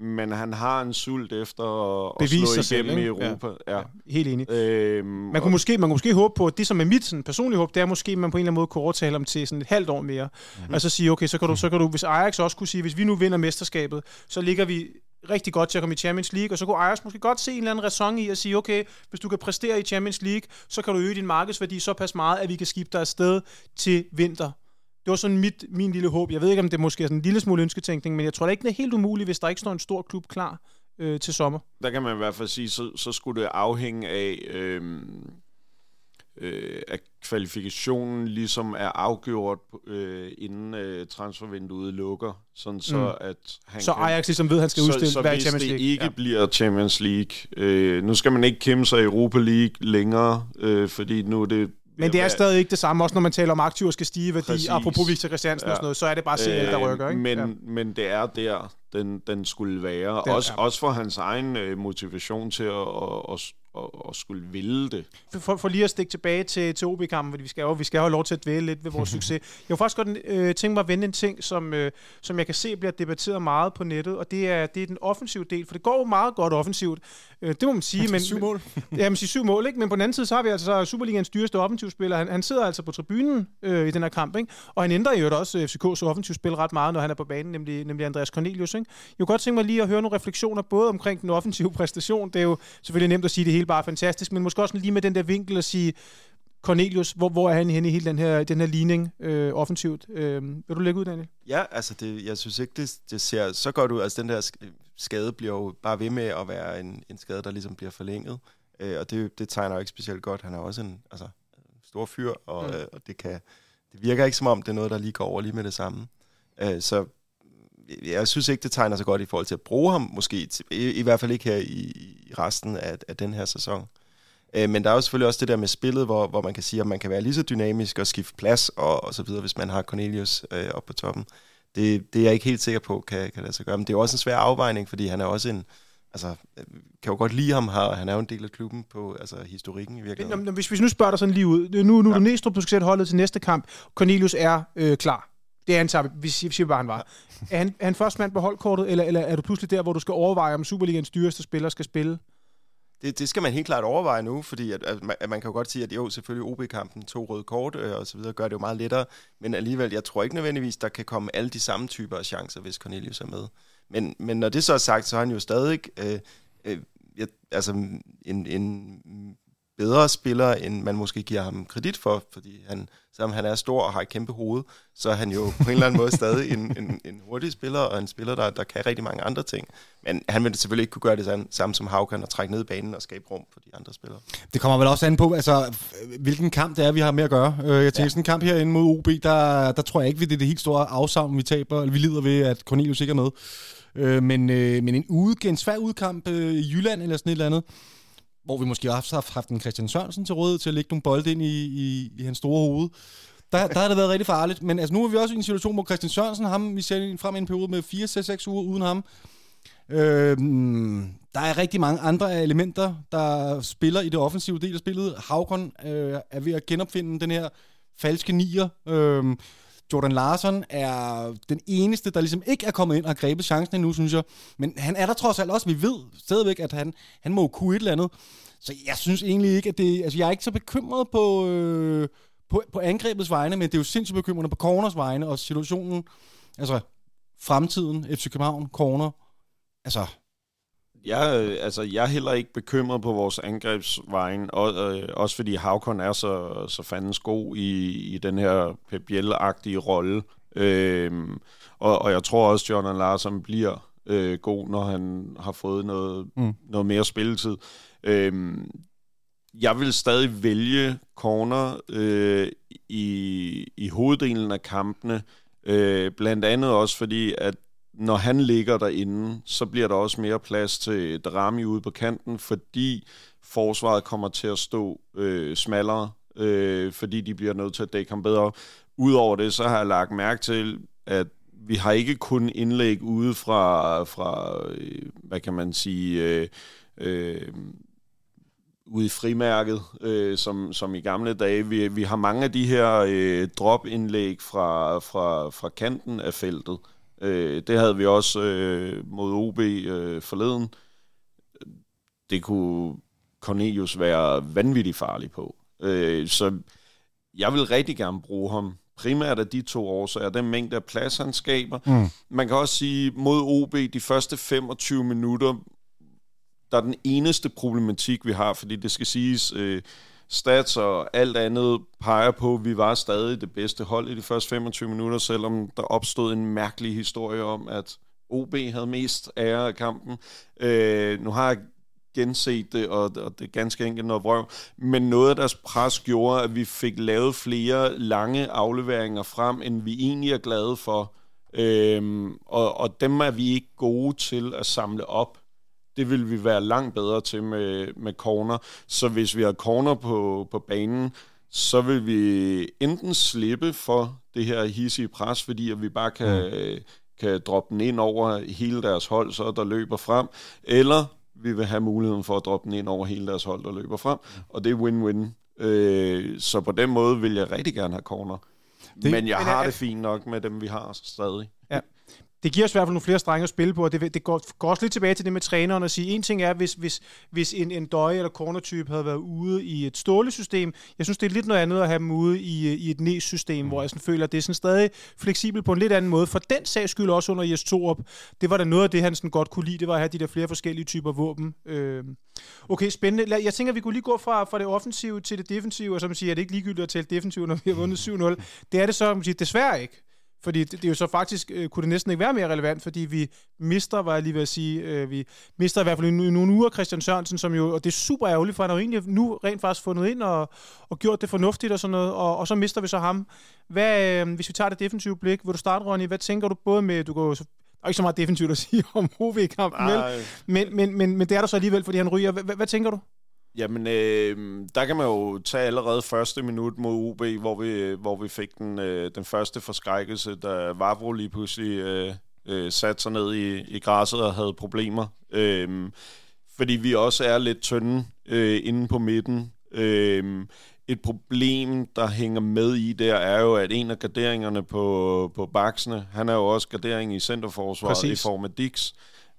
men han har en sult efter at, at slå
sig selv,
igennem i? Europa. Ja.
Ja, helt enig.
Øhm,
Man kunne, måske, man kunne måske håbe på, at det, som er mit sådan, personlige håb, det er måske, at man på en eller anden måde kunne overtale ham til sådan et halvt år mere. Mm-hmm. Altså sige, okay, så kan, du, så kan du, hvis Ajax også kunne sige, hvis vi nu vinder mesterskabet, så ligger vi rigtig godt til at komme i Champions League, og så kunne Ajax måske godt se en eller anden ræson i at sige, okay, hvis du kan præstere i Champions League, så kan du øge din markedsværdi så pas meget, at vi kan skifte dig afsted til vinter. Det var sådan mit, min lille håb. Jeg ved ikke, om det måske er sådan en lille smule ønsketænkning, men jeg tror da ikke, det er helt umuligt, hvis der ikke står en stor klub klar øh, til sommer.
der kan man i hvert fald sige, så, så skulle det afhænge af, Øh øh, at kvalifikationen ligesom er afgjort, øh, inden øh, transfervinduet lukker, sådan så
Mm.
at han
Så
kan...
Ajax ligesom ved, at han skal udstille,
så, så hvis
Champions
det
League.
ikke
Ja.
bliver Champions League, øh, nu skal man ikke kæmpe sig i Europa League længere, øh, fordi nu er det...
Men det er stadig ikke det samme, også når man taler om aktiver skal stige værdi.
Præcis.
Apropos Victor Christiansen ja. og sådan noget, så er det bare CL, der rykker. Ikke?
Men,
ja.
men det er der, den, den skulle være.
Den-
Den, også,
ja.
også for hans egen øh, motivation til at, at, at, at skulle ville det.
for, for lige at stikke tilbage til, til OB-kampen, fordi vi skal, jo, vi skal jo have lov til at dvæle lidt ved vores succes. Jeg kunne faktisk godt øh, tænke mig at vende en ting, som, øh, som jeg kan se bliver debatteret meget på nettet, og det er, det er den offensive del, for det går jo meget godt offensivt. Øh, det må man sige. men,
Syv mål.
ja, man siger syv mål, ikke? Men på den anden side, så har vi altså så Superligans dyreste offensivspiller. Han, han sidder altså på tribunen øh, i den her kamp, ikke? Og han ændrer jo også FCK's offensivspil ret meget, når han er på banen, nemlig, nemlig Andreas Cornelius, ikke? Jeg kunne godt tænke mig lige at høre nogle refleksioner, både omkring den offensive præstation. Det er jo selvfølgelig nemt at sige, det hele bare fantastisk, men måske også lige med den der vinkel at sige, Cornelius, hvor, hvor er han henne i hele den her, den her ligning øh, offensivt? Øh, vil du lægge ud, Daniel?
Ja, altså det, jeg synes ikke, det, det ser så godt ud. Altså den der sk- skade bliver jo bare ved med at være en, en skade, der ligesom bliver forlænget. Øh, og det, det tegner jo ikke specielt godt. Han er også en altså, stor fyr, og,
Mm.
øh, og det, kan, det virker ikke som om, det er noget, der lige går over lige med det samme. Øh, så jeg synes ikke, det tegner så godt i forhold til at bruge ham, måske i, i hvert fald ikke her i, i resten af, af den her sæson. Øh, men der er jo selvfølgelig også det der med spillet, hvor, hvor man kan sige, at man kan være lige så dynamisk og skifte plads og, og så videre, hvis man har Cornelius øh, op på toppen. Det, det er jeg ikke helt sikker på, kan, kan lade sig gøre. Men det er jo også en svær afvejning, fordi han er også en... Altså, øh, kan jo godt lide ham her. Han er jo en del af klubben på altså, historikken i virkeligheden.
men Hvis vi nu spørger dig sådan lige ud. Nu, nu er
Ja.
du Næstrup, du skal sætte holdet til næste kamp. Cornelius er øh, klar. Det er han, vi siger, vi siger bare, han var. Er han, er han først mand på holdkortet, eller, eller er du pludselig der, hvor du skal overveje, om Superligans dyreste spiller skal spille?
Det, det skal man helt klart overveje nu, fordi at, at, man, at man kan jo godt sige, at jo, selvfølgelig OB-kampen, to røde kort øh, og så videre, gør det jo meget lettere, men alligevel, jeg tror ikke nødvendigvis, der kan komme alle de samme typer af chancer, hvis Cornelius er med. Men, men når det så er sagt, så er han jo stadig øh, øh, jeg, altså en, en bedre spiller, end man måske giver ham kredit for, fordi han, selvom han er stor og har et kæmpe hoved, så er han jo på en eller anden måde stadig en, en, en hurtig spiller, og en spiller, der, der kan rigtig mange andre ting. Men han vil selvfølgelig ikke kunne gøre det samme, samme som Haukan og trække ned banen og skabe rum for de andre spillere.
Det kommer vel også an på, altså, hvilken kamp det er, vi har med at gøre. Øh, Jeg tænker, ja. sådan en kamp herinde mod OB, der, der tror jeg ikke, det er det helt store afsavn, vi taber, eller vi lider ved, at Cornelius ikke er med. Øh, Men, øh, men en, ude, en svær udkamp i Jylland eller sådan et eller andet, hvor vi måske har haft, en Christian Sørensen til rådighed til at lægge nogle bolde ind i, i, i hans store hoved. Der, der har det været rigtig farligt. Men altså, nu er vi også i en situation, hvor Christian Sørensen, ham, vi ser frem i en periode med 4-6 uger uden ham. Øhm, der er rigtig mange andre elementer, der spiller i det offensive del af spillet. Havkon øh, er ved at genopfinde den her falske nier. Øhm, Jordan Larsen er den eneste, der ligesom ikke er kommet ind og har grebet chancen endnu, synes jeg. Men han er der trods alt også. Vi ved stadigvæk, at han, han må kunne et eller andet. Så jeg synes egentlig ikke, at det... Altså, jeg er ikke så bekymret på, øh, på, på angrebets vegne, men det er jo sindssygt bekymrende på corners vegne, og situationen, altså fremtiden, FC København, corner, altså...
Jeg, øh, altså, jeg er heller ikke bekymret på vores angrebsvejen, og, øh, også fordi Havkon er så, så fandens god i, i den her Pep Biel-agtige rolle. Øhm, og, og jeg tror også, at Jordan Larsen bliver øh, god, når han har fået noget,
Mm.
noget mere spilletid. Øhm, jeg vil stadig vælge corner øh, i, i hoveddelen af kampene, øh, blandt andet også fordi, at når han ligger derinde, så bliver der også mere plads til Drami ude på kanten, fordi forsvaret kommer til at stå øh, smallere, øh, fordi de bliver nødt til at dække ham bedre. Udover det, så har jeg lagt mærke til, at vi har ikke kun indlæg ude fra, fra øh, hvad kan man sige, øh, øh, ude i frimærket, øh, som, som i gamle dage. Vi, vi har mange af de her øh, drop-indlæg fra, fra, fra kanten af feltet, Øh, det havde vi også øh, mod OB øh, forleden. Det kunne Cornelius være vanvittigt farlig på. Øh, så jeg vil rigtig gerne bruge ham primært af de to årsager, den mængde af plads, han skaber. Mm. Man kan også sige, mod OB, de første 25 minutter, der er den eneste problematik, vi har, fordi det skal siges, øh, stats og alt andet peger på, at vi var stadig det bedste hold i de første 25 minutter, selvom der opstod en mærkelig historie om, at OB havde mest ære af kampen. Øh, nu har jeg genset det, og, og det er ganske enkelt noget vrøv. Men noget af deres pres gjorde, at vi fik lavet flere lange afleveringer frem, end vi egentlig er glade for. Øhm, og, og dem er vi ikke gode til at samle op. Det vil vi være langt bedre til med, med corner. Så hvis vi har corner på, på banen, så vil vi enten slippe for det her hissige pres, fordi at vi bare kan, mm. kan droppe den ind over hele deres hold, så der løber frem, eller vi vil have muligheden for at droppe den ind over hele deres hold, der løber frem, og det er win-win. Øh, så på den måde vil jeg rigtig gerne have corner. Det, men jeg men har det fint nok med dem, vi har stadig.
Ja det giver os i hvert fald nogle flere strenge at spille på, og det, det går, går også lidt tilbage til det med træneren at sige, en ting er, hvis, hvis, hvis en, en døje eller cornertype havde været ude i et stålesystem, jeg synes, det er lidt noget andet at have dem ude i, i et næssystem, mm. hvor jeg sådan føler, at det er sådan stadig fleksibelt på en lidt anden måde. For den sags skyld også under Jes op, det var da noget af det, han sådan godt kunne lide, det var at have de der flere forskellige typer våben. Øh. Okay, spændende. Jeg tænker, vi kunne lige gå fra, fra det offensive til det defensive, og som siger, at det ikke ligegyldigt at tælle defensivt, når vi har vundet 7-0. Det er det så, man siger, desværre ikke. Fordi det, det er jo så faktisk, øh, kunne det næsten ikke være mere relevant, fordi vi mister, var jeg lige at sige, øh, vi mister i hvert fald i nogle uger Christian Sørensen, som jo, og det er super ærgerligt, for han har jo egentlig nu rent faktisk fundet ind og, og gjort det fornuftigt og sådan noget, og, og så mister vi så ham. Hvad, øh, hvis vi tager det defensive blik, vil du starte, Ronny, hvad tænker du både med, du går er ikke så meget defensivt at sige om HV-kampen, men, men, men, men det er der så alligevel, fordi han ryger. Hvad, hvad tænker du?
Jamen, øh, der kan man jo tage allerede første minut mod UB, hvor vi, hvor vi fik den, øh, den første forskrækkelse, da Vavro lige pludselig øh, øh, satte sig ned i, i græsset og havde problemer. Øh, fordi vi også er lidt tynde øh, inde på midten. Øh, et problem, der hænger med i der, er jo, at en af garderingerne på, på baksene, han er jo også gardering i centerforsvaret Præcis. i form af Dix.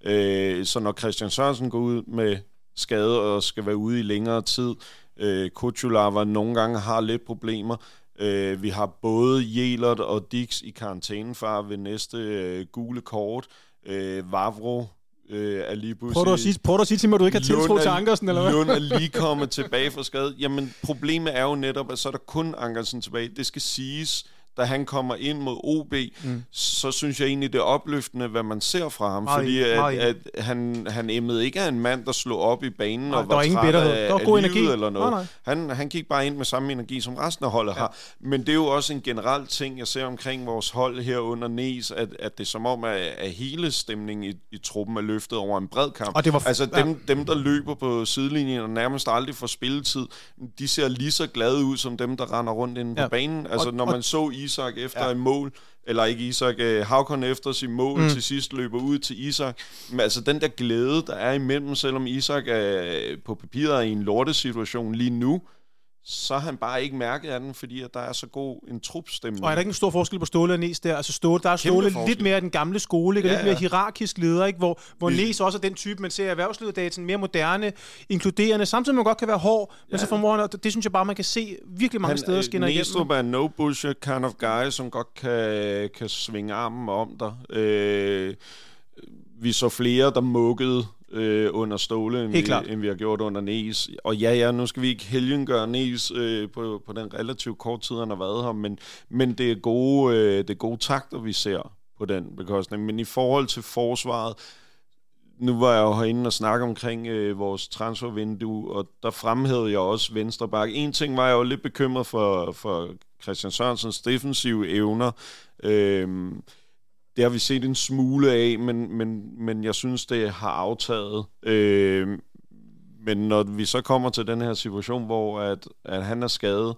Øh, så når Christian Sørensen går ud med skade og skal være ude i længere tid. Øh, Kuchulava nogle gange har lidt problemer. Øh, vi har både Jelert og Dix i karantænefar ved næste øh, gule kort. Øh, Vavro øh, er lige
pludselig... Prøv du, at sige, prøv du at sige til mig, at du ikke har tiltro til Ankersen, eller hvad?
Lund er lige kommet tilbage fra skade. Jamen, problemet er jo netop, at så er der kun Ankersen tilbage. Det skal siges, da han kommer ind mod OB, mm. så synes jeg egentlig, det er opløftende, hvad man ser fra ham. Meget fordi at, at, at han, han emmede ikke af en mand, der slog op i banen nej, og var, var træt af, der var god af energi. eller noget. Nej, nej. Han, han gik bare ind med samme energi, som resten af holdet ja. har. Men det er jo også en generel ting, jeg ser omkring vores hold her under Næs, at, at det er som om, at, at hele stemningen i, i truppen er løftet over en bred kamp. Og det var, altså dem, ja. dem, der løber på sidelinjen og nærmest aldrig får spilletid, de ser lige så glade ud som dem, der render rundt inde ja. på banen. Altså og, når man så Isak efter ja. en mål, eller ikke Isak, uh, Havkon efter sin mål mm. til sidst løber ud til Isak. Men altså den der glæde, der er imellem, selvom Isak er på papiret i en lortesituation lige nu, så har han bare ikke mærket af den, fordi at der er så god en trupstemning.
Og er der ikke en stor forskel på Ståle og Næs der? Altså Ståle, der er Ståle lidt mere den gamle skole, ikke? Ja, lidt mere hierarkisk leder, ikke? hvor, hvor Næs også er den type, man ser i erhvervslederdaten, mere moderne, inkluderende, samtidig man godt kan være hård, ja. men så formår han, det synes jeg bare, man kan se virkelig mange han, steder skinner igennem.
Næstrup er no bullshit kind of guy, som godt kan, kan svinge armen om dig. Øh, vi så flere, der mukkede øh, under Ståle, end vi, end vi har gjort under Næs. Og ja, ja, nu skal vi ikke gøre Næs øh, på, på den relativt kort tid, han har været her, men, men det, er gode, øh, det er gode takter, vi ser på den bekostning. Men i forhold til forsvaret, nu var jeg jo herinde og snakke omkring øh, vores transfervindue, og der fremhævede jeg også venstre bakke. En ting var jeg jo lidt bekymret for, for Christian Sørensens defensive evner. Øh, det har vi set en smule af, men, men, men jeg synes, det har aftaget. Øh, men når vi så kommer til den her situation, hvor at, at han er skadet,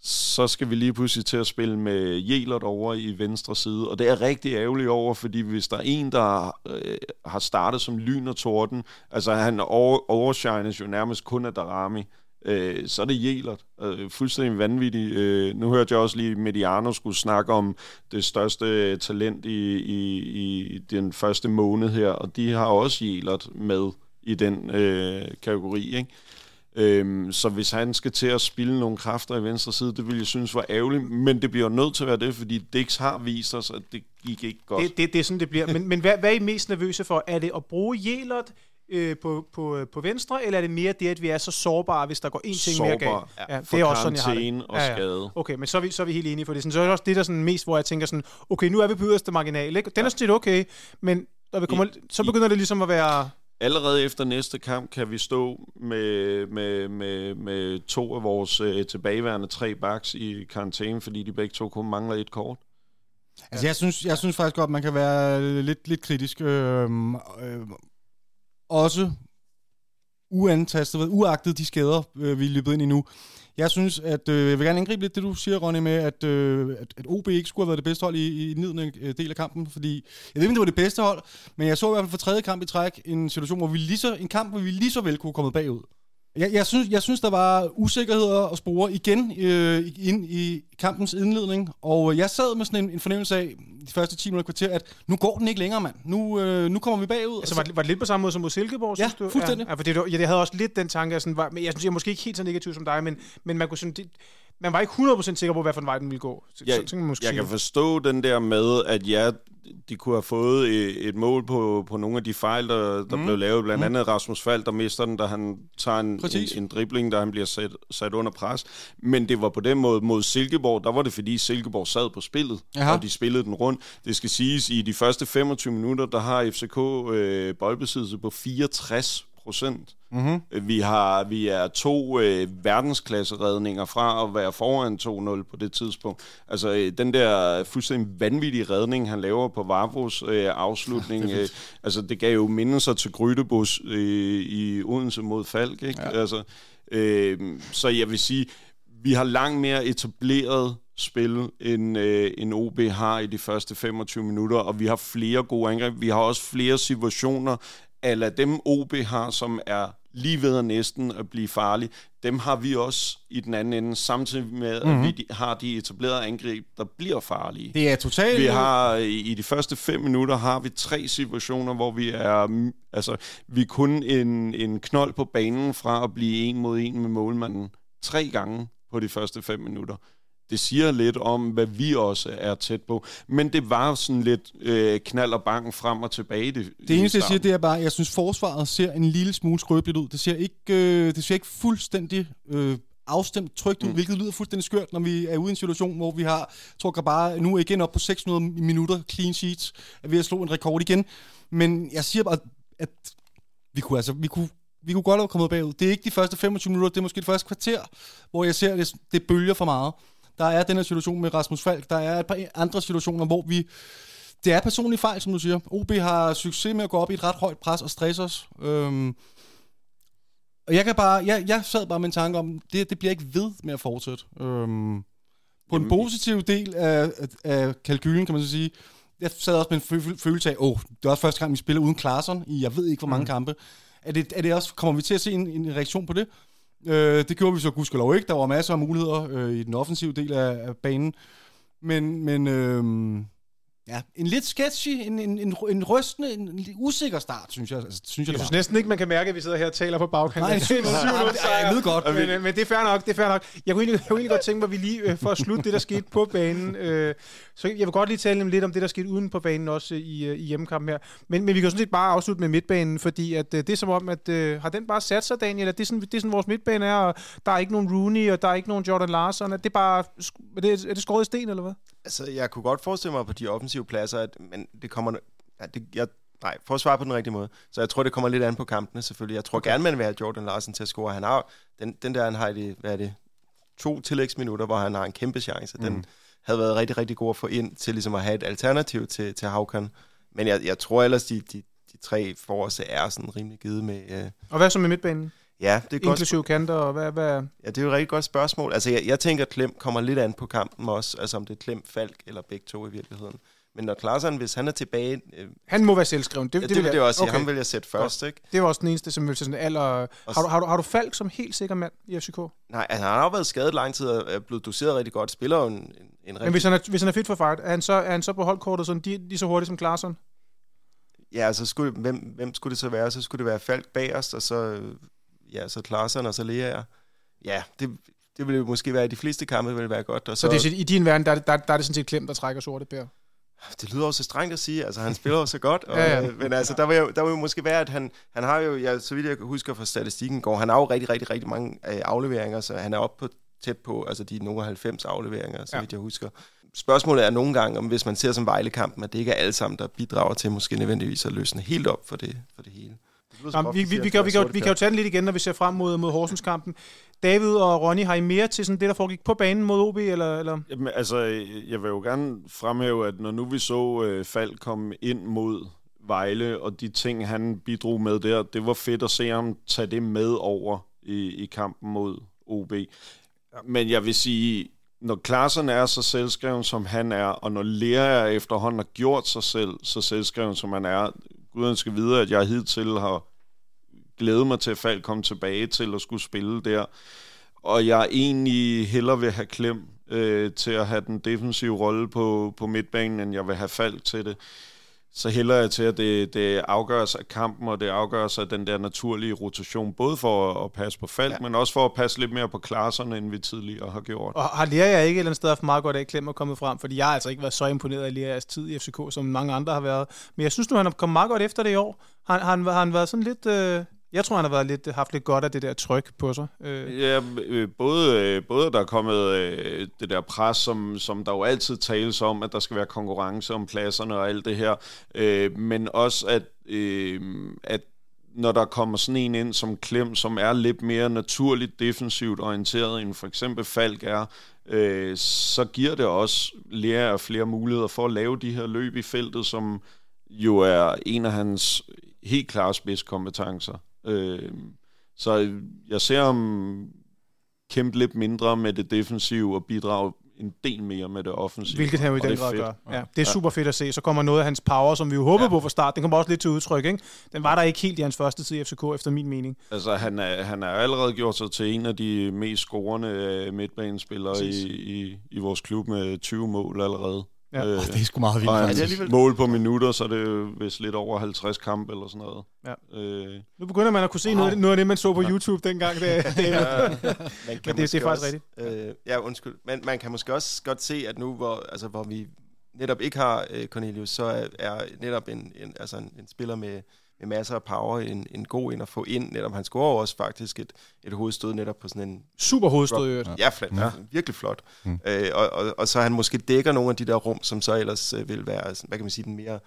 så skal vi lige pludselig til at spille med Jelert over i venstre side. Og det er rigtig ærgerligt over, fordi hvis der er en, der øh, har startet som lyn og torden, altså han over, overshines jo nærmest kun af Darami øh, så er det Jelert. Øh, fuldstændig vanvittigt. Øh, nu hørte jeg også lige, Mediano skulle snakke om det største talent i, i, i den første måned her, og de har også Jelert med i den øh, kategori, ikke? Øhm, så hvis han skal til at spille nogle kræfter i venstre side, det vil jeg synes var ærgerligt, men det bliver nødt til at være det, fordi Dix har vist os, at det gik ikke godt.
Det, det, det er sådan, det bliver. Men, men hvad, hvad er I mest nervøse for? Er det at bruge Jelert øh, på, på, på venstre, eller er det mere det, at vi er så sårbare, hvis der går en ting mere galt?
Ja, ja, det er også sådan, jeg har det. og ja, ja. skade.
Okay, men så er, vi, så er vi helt enige for det. Sådan, så er det også det, der sådan mest, hvor jeg tænker sådan, okay, nu er vi på yderste marginal, ikke? Den er sådan set okay, men når vi kommer, I, så begynder I, det ligesom at være
allerede efter næste kamp kan vi stå med, med, med, med to af vores øh, tilbageværende tre backs i karantæne, fordi de begge to kun mangler et kort.
Altså, jeg synes, jeg synes faktisk godt, man kan være lidt, lidt kritisk. Øh, øh, også uantastet, uagtet de skader, øh, vi er løbet ind i nu. Jeg synes, at øh, jeg vil gerne angribe lidt det, du siger, Ronny, med, at, øh, at, at OB ikke skulle have været det bedste hold i, i den øh, del af kampen, fordi jeg ved ikke, om det var det bedste hold, men jeg så i hvert fald for tredje kamp i træk en situation, hvor vi lige så, en kamp, hvor vi lige så vel kunne komme bagud. Jeg, jeg, synes, jeg synes, der var usikkerheder og spore igen øh, ind i kampens indledning, og jeg sad med sådan en, en fornemmelse af, de første 10 minutter kvarter, at nu går den ikke længere, mand. Nu, øh, nu kommer vi bagud.
Altså, var, det, var det lidt på samme måde som mod Silkeborg,
ja,
synes du?
fuldstændig.
Ja, for det, ja, jeg havde også lidt den tanke, sådan, var, men jeg synes, jeg er måske ikke helt så negativ som dig, men, men man kunne sådan, det, man var ikke 100% sikker på, hvad for en vej den ville gå. Så,
jeg,
så,
man måske jeg kan forstå den der med, at ja, de kunne have fået et, mål på, på nogle af de fejl, der, der mm. blev lavet. Blandt mm. andet Rasmus Fald, der mister den, da han tager en, en, en dribling, der han bliver sat, sat under pres. Men det var på den måde mod Silkeborg, der var det fordi Silkeborg sad på spillet, Aha. og de spillede den rundt. Det skal siges, i de første 25 minutter, der har FCK øh, boldbesiddelse på 64 procent. Mm-hmm. Vi, har, vi er to øh, verdensklasseredninger fra at være foran 2-0 på det tidspunkt. Altså øh, den der fuldstændig vanvittige redning, han laver på Vavros øh, afslutning, ja, det øh, altså det gav jo mindelser til Grydebus øh, i Odense mod Falk. Ikke? Ja. Altså, øh, så jeg vil sige, vi har langt mere etableret spil, end, øh, end OB har i de første 25 minutter, og vi har flere gode angreb. Vi har også flere situationer, eller dem OB har, som er lige ved at næsten at blive farlige, dem har vi også i den anden ende, samtidig med, mm-hmm. at vi har de etablerede angreb, der bliver farlige.
Det er totalt...
Vi har, i de første fem minutter, har vi tre situationer, hvor vi er, altså, vi er kun en, en knold på banen fra at blive en mod en med målmanden. Tre gange på de første fem minutter det siger lidt om, hvad vi også er tæt på. Men det var sådan lidt øh, knald og bang frem og tilbage.
Det, det eneste, jeg siger, det er bare, at jeg synes, forsvaret ser en lille smule skrøbeligt ud. Det ser ikke, øh, det ser ikke fuldstændig øh, afstemt trygt ud, mm. hvilket lyder fuldstændig skørt, når vi er ude i en situation, hvor vi har, tror jeg bare, nu igen op på 600 minutter clean sheets, er ved at slå en rekord igen. Men jeg siger bare, at vi kunne, altså, vi kunne vi kunne godt have kommet bagud. Det er ikke de første 25 minutter, det er måske det første kvarter, hvor jeg ser, at det, det bølger for meget. Der er den her situation med Rasmus Falk. Der er et par andre situationer, hvor vi... Det er personlig fejl, som du siger. OB har succes med at gå op i et ret højt pres og stresse os. Øhm, og jeg kan bare... Jeg, jeg sad bare med en tanke om, det, det bliver ikke ved med at fortsætte. Øhm, på Jamen, en positiv del af, af, af kalkylen, kan man så sige, jeg sad også med en følelse af, åh, oh, det er også første gang, vi spiller uden Klaarsson i jeg ved ikke, hvor mange mm. kampe. Er det, er det også, kommer vi til at se en, en reaktion på det? Øh, det gjorde vi så gudskelov ikke. Der var masser af muligheder øh, i den offensive del af, af banen. Men, men øh, Ja, en lidt sketchy, en, en, en, en rystende, en, en usikker start, synes jeg. Altså,
synes jeg, jeg synes næsten ikke, man kan mærke, at vi sidder her og taler på bagkanten.
Nej, jeg, jeg ved godt.
Men, men, men det er fair nok, det er fair nok. Jeg kunne egentlig, jeg kunne egentlig godt tænke mig, at vi lige øh, for at slutte det, der skete på banen. Øh, så jeg vil godt lige tale lidt om det, der skete uden på banen også i, øh, i hjemmekampen her. Men, men vi kan sådan set bare afslutte med midtbanen, fordi at, øh, det er som om, at øh, har den bare sat sig, Daniel? At det er, sådan, det er sådan, vores midtbane er, og der er ikke nogen Rooney, og der er ikke nogen Jordan Larson. At det er bare, er det, er det skåret i sten, eller hvad?
Altså, jeg kunne godt forestille mig på de offensive pladser, at, men det kommer... Ja, det, jeg, nej, for at svare på den rigtige måde. Så jeg tror, det kommer lidt an på kampene, selvfølgelig. Jeg tror okay. gerne, man vil have Jordan Larsen til at score. Han har den, den der, han har i hvad er det, to tillægsminutter, hvor han har en kæmpe chance. Den mm. havde været rigtig, rigtig god at få ind til ligesom at have et alternativ til, til Havkan. Men jeg, jeg tror ellers, de, de, de tre forårse er sådan rimelig givet med... Øh...
Og hvad så med midtbanen?
Ja, det er
Inklusive kanter, og hvad, hvad...
Ja, det er jo et rigtig godt spørgsmål. Altså, jeg, jeg tænker, at Klem kommer lidt an på kampen også, altså om det er Klem, Falk eller begge to i virkeligheden. Men når Klaasen, hvis han er tilbage... Øh,
Han må være selvskreven. Det,
det, det, det vil
jeg-
også sige.
okay.
Ham vil jeg sætte først, ikke?
Det var også den eneste, som vil sådan alder... Har du, har, du, har du Falk som helt sikker mand i FCK?
Nej, altså, han har jo været skadet lang tid og er blevet doseret rigtig godt. Spiller jo en, en, en
Men
rigtig...
hvis han er, hvis han er fit for fight, er han så, er han så på holdkortet sådan, de, lige så hurtigt som Klaarsson?
Ja, altså, skulle, hvem, hvem skulle det så være? Så skulle det være Falk bagerst, og så, øh, ja, så Klaasen, og så Lea. Ja, det, det ville måske være i de fleste kampe, ville være godt. Og
Så, så det, er- i din verden, der, er der, der er det sådan set klemt, der trækker sorte pær.
Det lyder jo så strengt at sige, altså han spiller jo så godt, og,
Ja,
ja,
ja.
men altså der vil, jo, der vil jo måske være, at han, han har jo, ja, så vidt jeg husker fra statistikken går, han har jo rigtig, rigtig, rigtig mange øh, afleveringer, så han er oppe på, tæt på, altså de nogle af 90 afleveringer, så
ja.
vidt jeg husker. Spørgsmålet er nogle gange, om hvis man ser som Vejle-kampen, at det ikke er alle sammen, der bidrager til måske nødvendigvis at løsne helt op for det, for det hele. Om,
vi, vi, vi, kan, vi, kan, vi kan jo tage den lidt igen, når vi ser frem mod, mod Horsens-kampen. David og Ronny, har I mere til sådan det, der foregik på banen mod OB? Eller, eller?
Jamen, altså, jeg vil jo gerne fremhæve, at når nu vi så øh, Falk komme ind mod Vejle, og de ting, han bidrog med der, det var fedt at se ham tage det med over i, i kampen mod OB. Men jeg vil sige, når Klaassen er så selvskreven, som han er, og når Lea efterhånden har gjort sig selv så selvskreven, som han er, guderne skal vide, at jeg hidtil har glædet mig til, at Falk kom tilbage til at skulle spille der. Og jeg egentlig hellere vil have Klem øh, til at have den defensive rolle på, på midtbanen, end jeg vil have Falk til det. Så hælder jeg til, at det, det afgøres af kampen, og det afgøres af den der naturlige rotation, både for at, at passe på Falk, ja. Men også for at passe lidt mere på klasserne, end vi tidligere har gjort.
Og har Lea ikke et eller andet sted haft meget godt af, Klem er kommet frem? Fordi jeg har altså ikke været så imponeret af Leas tid i FCK, som mange andre har været. Men jeg synes nu, han har kommet meget godt efter det i år. Har, har, han, har han været sådan lidt... Øh, jeg tror, han har været lidt, haft lidt godt af det der tryk på sig. Øh,
Ja, øh, både, øh, både der er kommet øh, det der pres, som, som der jo altid tales om, at der skal være konkurrence om pladserne og alt det her, øh, men også at, øh, at når der kommer sådan en ind som Klem, som er lidt mere naturligt defensivt orienteret, end for eksempel Falk er, øh, så giver det også Lea flere muligheder for at lave de her løb i feltet, som jo er en af hans helt klare spidskompetencer. Øh, så jeg ser ham kæmpe lidt mindre med det defensive og bidrage en del mere med det offensive.
Hvilket han jo i den
det
grad gør. Ja, det er super fedt at se. Så kommer noget af hans power, som vi jo håbede
Ja.
på fra start. Den kommer også lidt til udtryk, ikke? Den var der ikke helt i hans første tid i FCK, efter min mening.
Altså, han er, han er allerede gjort sig til en af de mest scorende øh, midtbanespillere i, i, i vores klub med 20 mål allerede.
Ja.
Øh,
Oh, det er sgu meget vildt.
og
alligevel-
mål på minutter, så er det vist lidt over 50 kampe eller sådan noget.
Ja.
Øh,
Nu begynder man at kunne se noget, af det- noget af det, man så på YouTube dengang. Det, det,
Man kan
Men det- det er
måske
faktisk
også, Øh, ja, undskyld. Men man kan måske også godt se, at nu, hvor, altså, hvor vi netop ikke har øh, Cornelius, så er, er netop en, en, altså en, en spiller med, med masser af power en, en god ind at få ind. Netop, han scorer også faktisk et, et hovedstød netop på sådan en
super hovedstød i øvrigt.
Ja, flot. Ja. Virkelig flot. Mm. Øh, og, og, og så han måske dækker nogle af de der rum, som så ellers øh, vil være, sådan, hvad kan man sige, den mere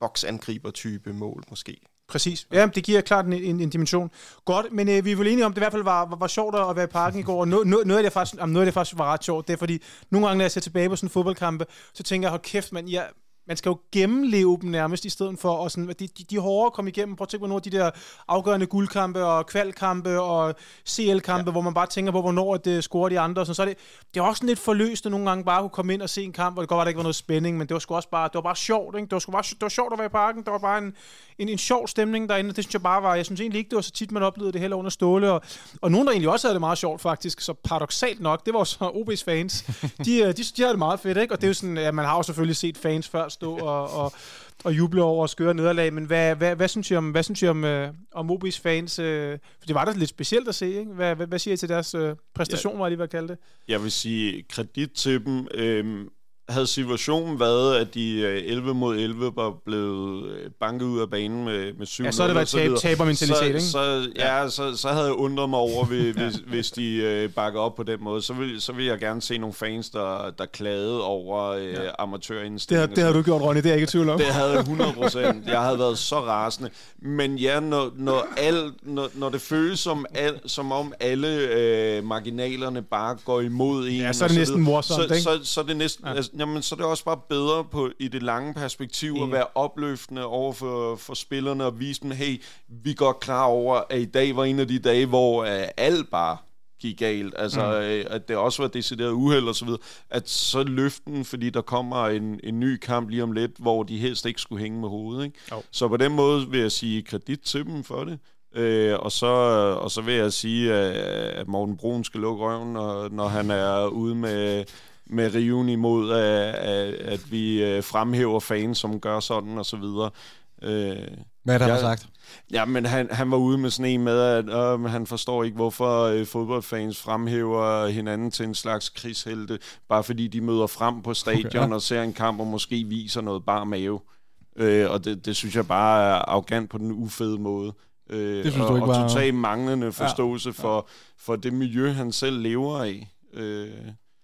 boksangriber-type mål måske.
Præcis. Ja, det giver klart en, en, en dimension. Godt, men øh, vi er vel enige om, at det i hvert fald var, var, var sjovt at være i parken i går. Og noget, noget, noget, af det faktisk, jamen, noget af det faktisk var ret sjovt. Det er fordi, nogle gange, når jeg ser tilbage på sådan en fodboldkampe, så tænker jeg, hold kæft, man, jeg, man skal jo gennemleve dem nærmest, i stedet for at sådan, de, de, de hårde at komme igennem. Prøv at tænke på nogle af de der afgørende guldkampe og kvalkampe og CL-kampe, ja. hvor man bare tænker på, hvornår det scorer de andre. Så, så er det, det er også sådan lidt forløsende nogle gange bare at kunne komme ind og se en kamp, hvor det godt var, at der ikke var noget spænding, men det var sgu også bare, det var bare sjovt. Ikke? Det, var sgu bare, det var sjovt at være i parken. Der var bare en, en, en sjov stemning derinde. Det synes jeg bare var, jeg synes egentlig ikke, det var så tit, man oplevede det heller under Ståle. Og, og nogen, der egentlig også havde det meget sjovt faktisk, så paradoxalt nok, det var så OB's fans. De, øh, de, de havde det meget fedt, ikke? Og det er jo sådan, ja, man har jo selvfølgelig set fans før stå og, og, og juble over skøre nederlag, men hvad, hvad, hvad synes I om, hvad synes I om, øh, om OB's fans? Øh, for det var da lidt specielt at se, ikke? Hvad, hvad, hvad siger I til deres øh, præstation, var jeg lige ved at kalde det?
jeg vil sige kredit til dem. Øhm, havde situationen været, at de øh, 11 mod 11 var blevet øh, banket ud af banen med, med 7
Ja, så har det været tab, tabermentalitet,
så,
ikke?
Så, ja, så, så havde jeg undret mig over, hvis, hvis, hvis de øh, bakker op på den måde. Så vil, så vil jeg gerne se nogle fans, der, der klagede over øh, ja. amatørinstinkt.
Det, har du gjort, Ronny, det er jeg ikke i tvivl om.
Det havde jeg 100 procent. Jeg havde været så rasende. Men ja, når, når, al, når, når det føles som, al, som om alle øh, marginalerne bare går imod en...
Ja, så er det næsten morsomt,
så,
ikke?
så, så, er det næsten, ja. altså, jamen, så er det også bare bedre på, i det lange perspektiv at være opløftende over for, for spillerne og vise dem, hey, vi er godt klar over, at i dag var en af de dage, hvor øh, alt bare gik galt, altså mm. øh, at det også var decideret uheld og så videre, at så løften, fordi der kommer en, en ny kamp lige om lidt, hvor de helst ikke skulle hænge med hovedet. Ikke?
Jo.
Så på den måde vil jeg sige kredit til dem for det. Øh, og, så, og så vil jeg sige, at, at Morten Brun skal lukke røven, når, når han er ude med, med riven imod, at, at, at vi øh, fremhæver fans, som gør sådan og så videre. Øh,
Hvad er der, har sagt?
Ja, men han, han var ude med sådan en med, at øh, han forstår ikke, hvorfor øh, fodboldfans fremhæver hinanden til en slags krigshelte, bare fordi de møder frem på stadion
Okay, ja.
og ser en kamp og måske viser noget bare mave. Øh, og det, det synes jeg bare er arrogant på den ufede måde. Øh,
Det synes
og,
du ikke
og totalt manglende forståelse ja. For, for det miljø, han selv lever af. Øh,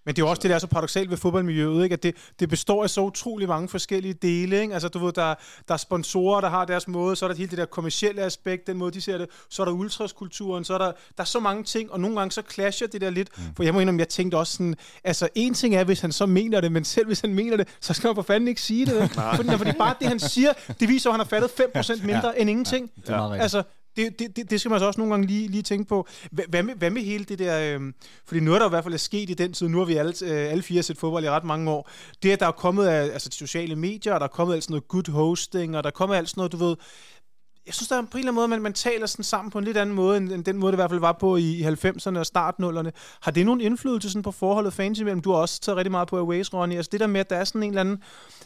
Men det er jo også det, der er så paradoxalt ved fodboldmiljøet, ikke? at det, det består af så utrolig mange forskellige dele. Ikke? Altså, du ved, der, der er sponsorer, der har deres måde, så er der hele det der kommercielle aspekt, den måde, de ser det, så er der ultraskulturen, så er der, der er så mange ting, og nogle gange så clasher det der lidt, mm. for jeg må indrømme, jeg tænkte også sådan, altså en ting er, hvis han så mener det, men selv hvis han mener det, så skal han for fanden ikke sige det. fordi, fordi bare det, han siger, det viser, at han har fattet 5% mindre ja. end ingenting.
Det er meget rigtigt.
Altså, det, det, det, det skal man så også nogle gange lige, lige tænke på. Hvad med, hvad med hele det der... Øh, fordi noget, der i hvert fald er sket i den tid, nu har vi alle, øh, alle fire set fodbold i ret mange år, det at der er kommet af altså, de sociale medier, og der er kommet alt sådan noget good hosting, og der er kommet alt sådan noget, du ved... Jeg synes, der er på en eller anden måde, man, man taler sådan sammen på en lidt anden måde, end, end den måde, det i hvert fald var på i, i 90'erne og startnullerne. Har det nogen indflydelse sådan på forholdet fans imellem? Du har også taget rigtig meget på Aways, Ronny. Altså det der med, at der er sådan en eller anden,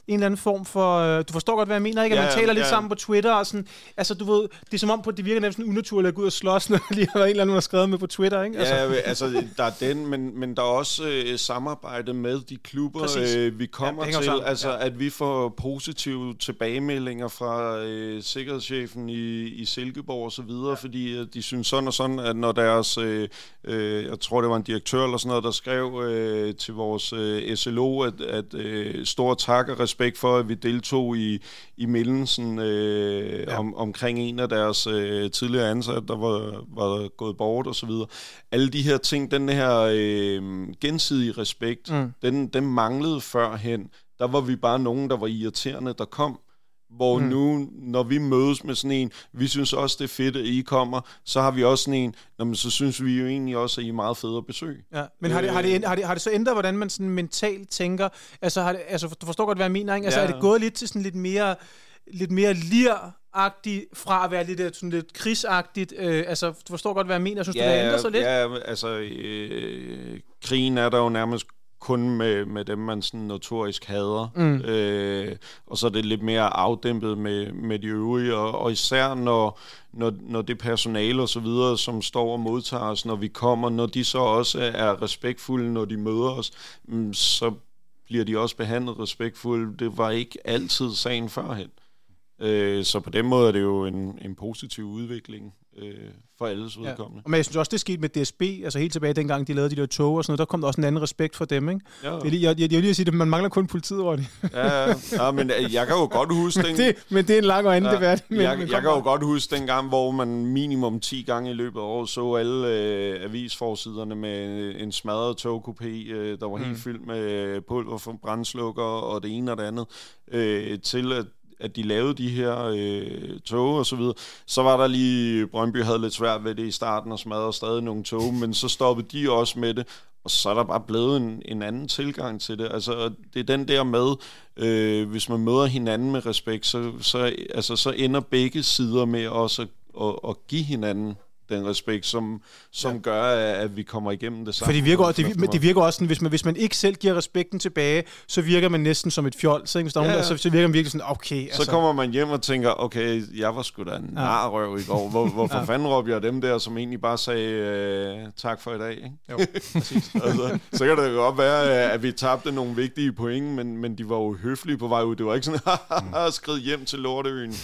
en eller anden form for... Øh, du forstår godt, hvad jeg mener, ikke? At
Ja,
man taler lidt
ja.
sammen på Twitter og sådan... Altså, du ved, det er som om, på, det virker nærmest sådan unaturligt at gå ud og slås, når lige har været en eller anden, der skrevet med på Twitter, ikke? Altså,
Ja, altså der er den, men, men der er også øh, samarbejde med de klubber,
Præcis.
øh, vi kommer
Ja,
til.
sammen,
Altså
ja.
at vi får positive tilbagemeldinger fra øh, sikkerhedschefen i, i Silkeborg og så videre, ja. fordi øh, de synes sådan og sådan, at når deres, øh, øh, jeg tror det var en direktør eller sådan noget, der skrev øh, til vores øh, SLO, at, at øh, stor tak og respekt for, at vi deltog i, i mindelsen øh,
Ja.
om, omkring en af deres øh, tidligere ansatte, der var, var gået bort og så videre. Alle de her ting, den her øh, gensidige respekt,
mm.
den, den manglede førhen. Der var vi bare nogen, der var irriterende, der kom. Hvor
Mm.
nu, når vi mødes med sådan en, vi synes også, det er fedt, at I kommer, så har vi også sådan en, Nå, men så synes vi jo egentlig også, at I er meget federe at besøge.
Ja, men har det, har, det, har, det, har det så ændret, hvordan man sådan mentalt tænker? Altså, har det, altså du forstår godt, hvad jeg mener, ikke? Altså,
Ja.
er det gået lidt til sådan lidt mere, lidt mere lir-agtigt, fra at være lidt, øh, sådan lidt krigsagtigt? Øh, altså, du forstår godt, hvad jeg mener? Synes du, det ændrer sig lidt?
Ja, altså, øh, krigen er der jo nærmest kun med, med dem, man sådan notorisk hader.
Mm.
Øh, og så er det lidt mere afdæmpet med, med de øvrige, og, og især når, når, når det personale og så videre, som står og modtager os, når vi kommer, når de så også er respektfulde, når de møder os, mm, så bliver de også behandlet respektfuldt. Det var ikke altid sagen førhen. Øh, så på den måde er det jo en, en positiv udvikling øh, for alles vedkommende.
Og men jeg synes også, det skete med DSB, altså helt tilbage dengang, de lavede de der tog og sådan noget, der kom der også en anden respekt for dem, ikke?
Ja,
Det er lige, jeg, jeg, jeg vil lige sige, at man mangler kun politiet over det.
ja, ja, men øh, jeg kan jo godt huske den...
det. Men det er en lang og anden
Ja,
debat. Men,
jeg,
men
jeg kan jo godt huske den gang, hvor man minimum 10 gange i løbet af året så alle øh, avisforsiderne med en smadret togkopé, øh, der var
Mm.
helt fyldt med pulver fra brændslukker og det ene og det andet, øh, til at at de lavede de her øh, tog og så videre. Så var der lige, Brøndby havde lidt svært ved det i starten og smadrede stadig nogle tog, men så stoppede de også med det, og så er der bare blevet en, en anden tilgang til det. Altså, det er den der med, øh, hvis man møder hinanden med respekt, så, så, altså, så ender begge sider med også at, at, at give hinanden den respekt, som, som ja. gør, at, vi kommer igennem det
For
sammen.
det virker, også, det, det virker også sådan, hvis man, hvis man ikke selv giver respekten tilbage, så virker man næsten som et fjold. Så, ikke? Hvis der
Ja,
nogen, der, så, så virker man virkelig sådan, okay. Altså,
Så kommer man hjem og tænker, okay, jeg var sgu da en
Ja.
narrøv i går. Hvor, hvorfor
Ja.
fanden råbte jeg dem der, som egentlig bare sagde øh, tak for i dag? Ikke?
Jo, præcis.
altså, så kan det jo godt være, at vi tabte nogle vigtige point, men, men de var jo høflige på vej ud. Det var ikke sådan, skrid hjem til Lorteøen.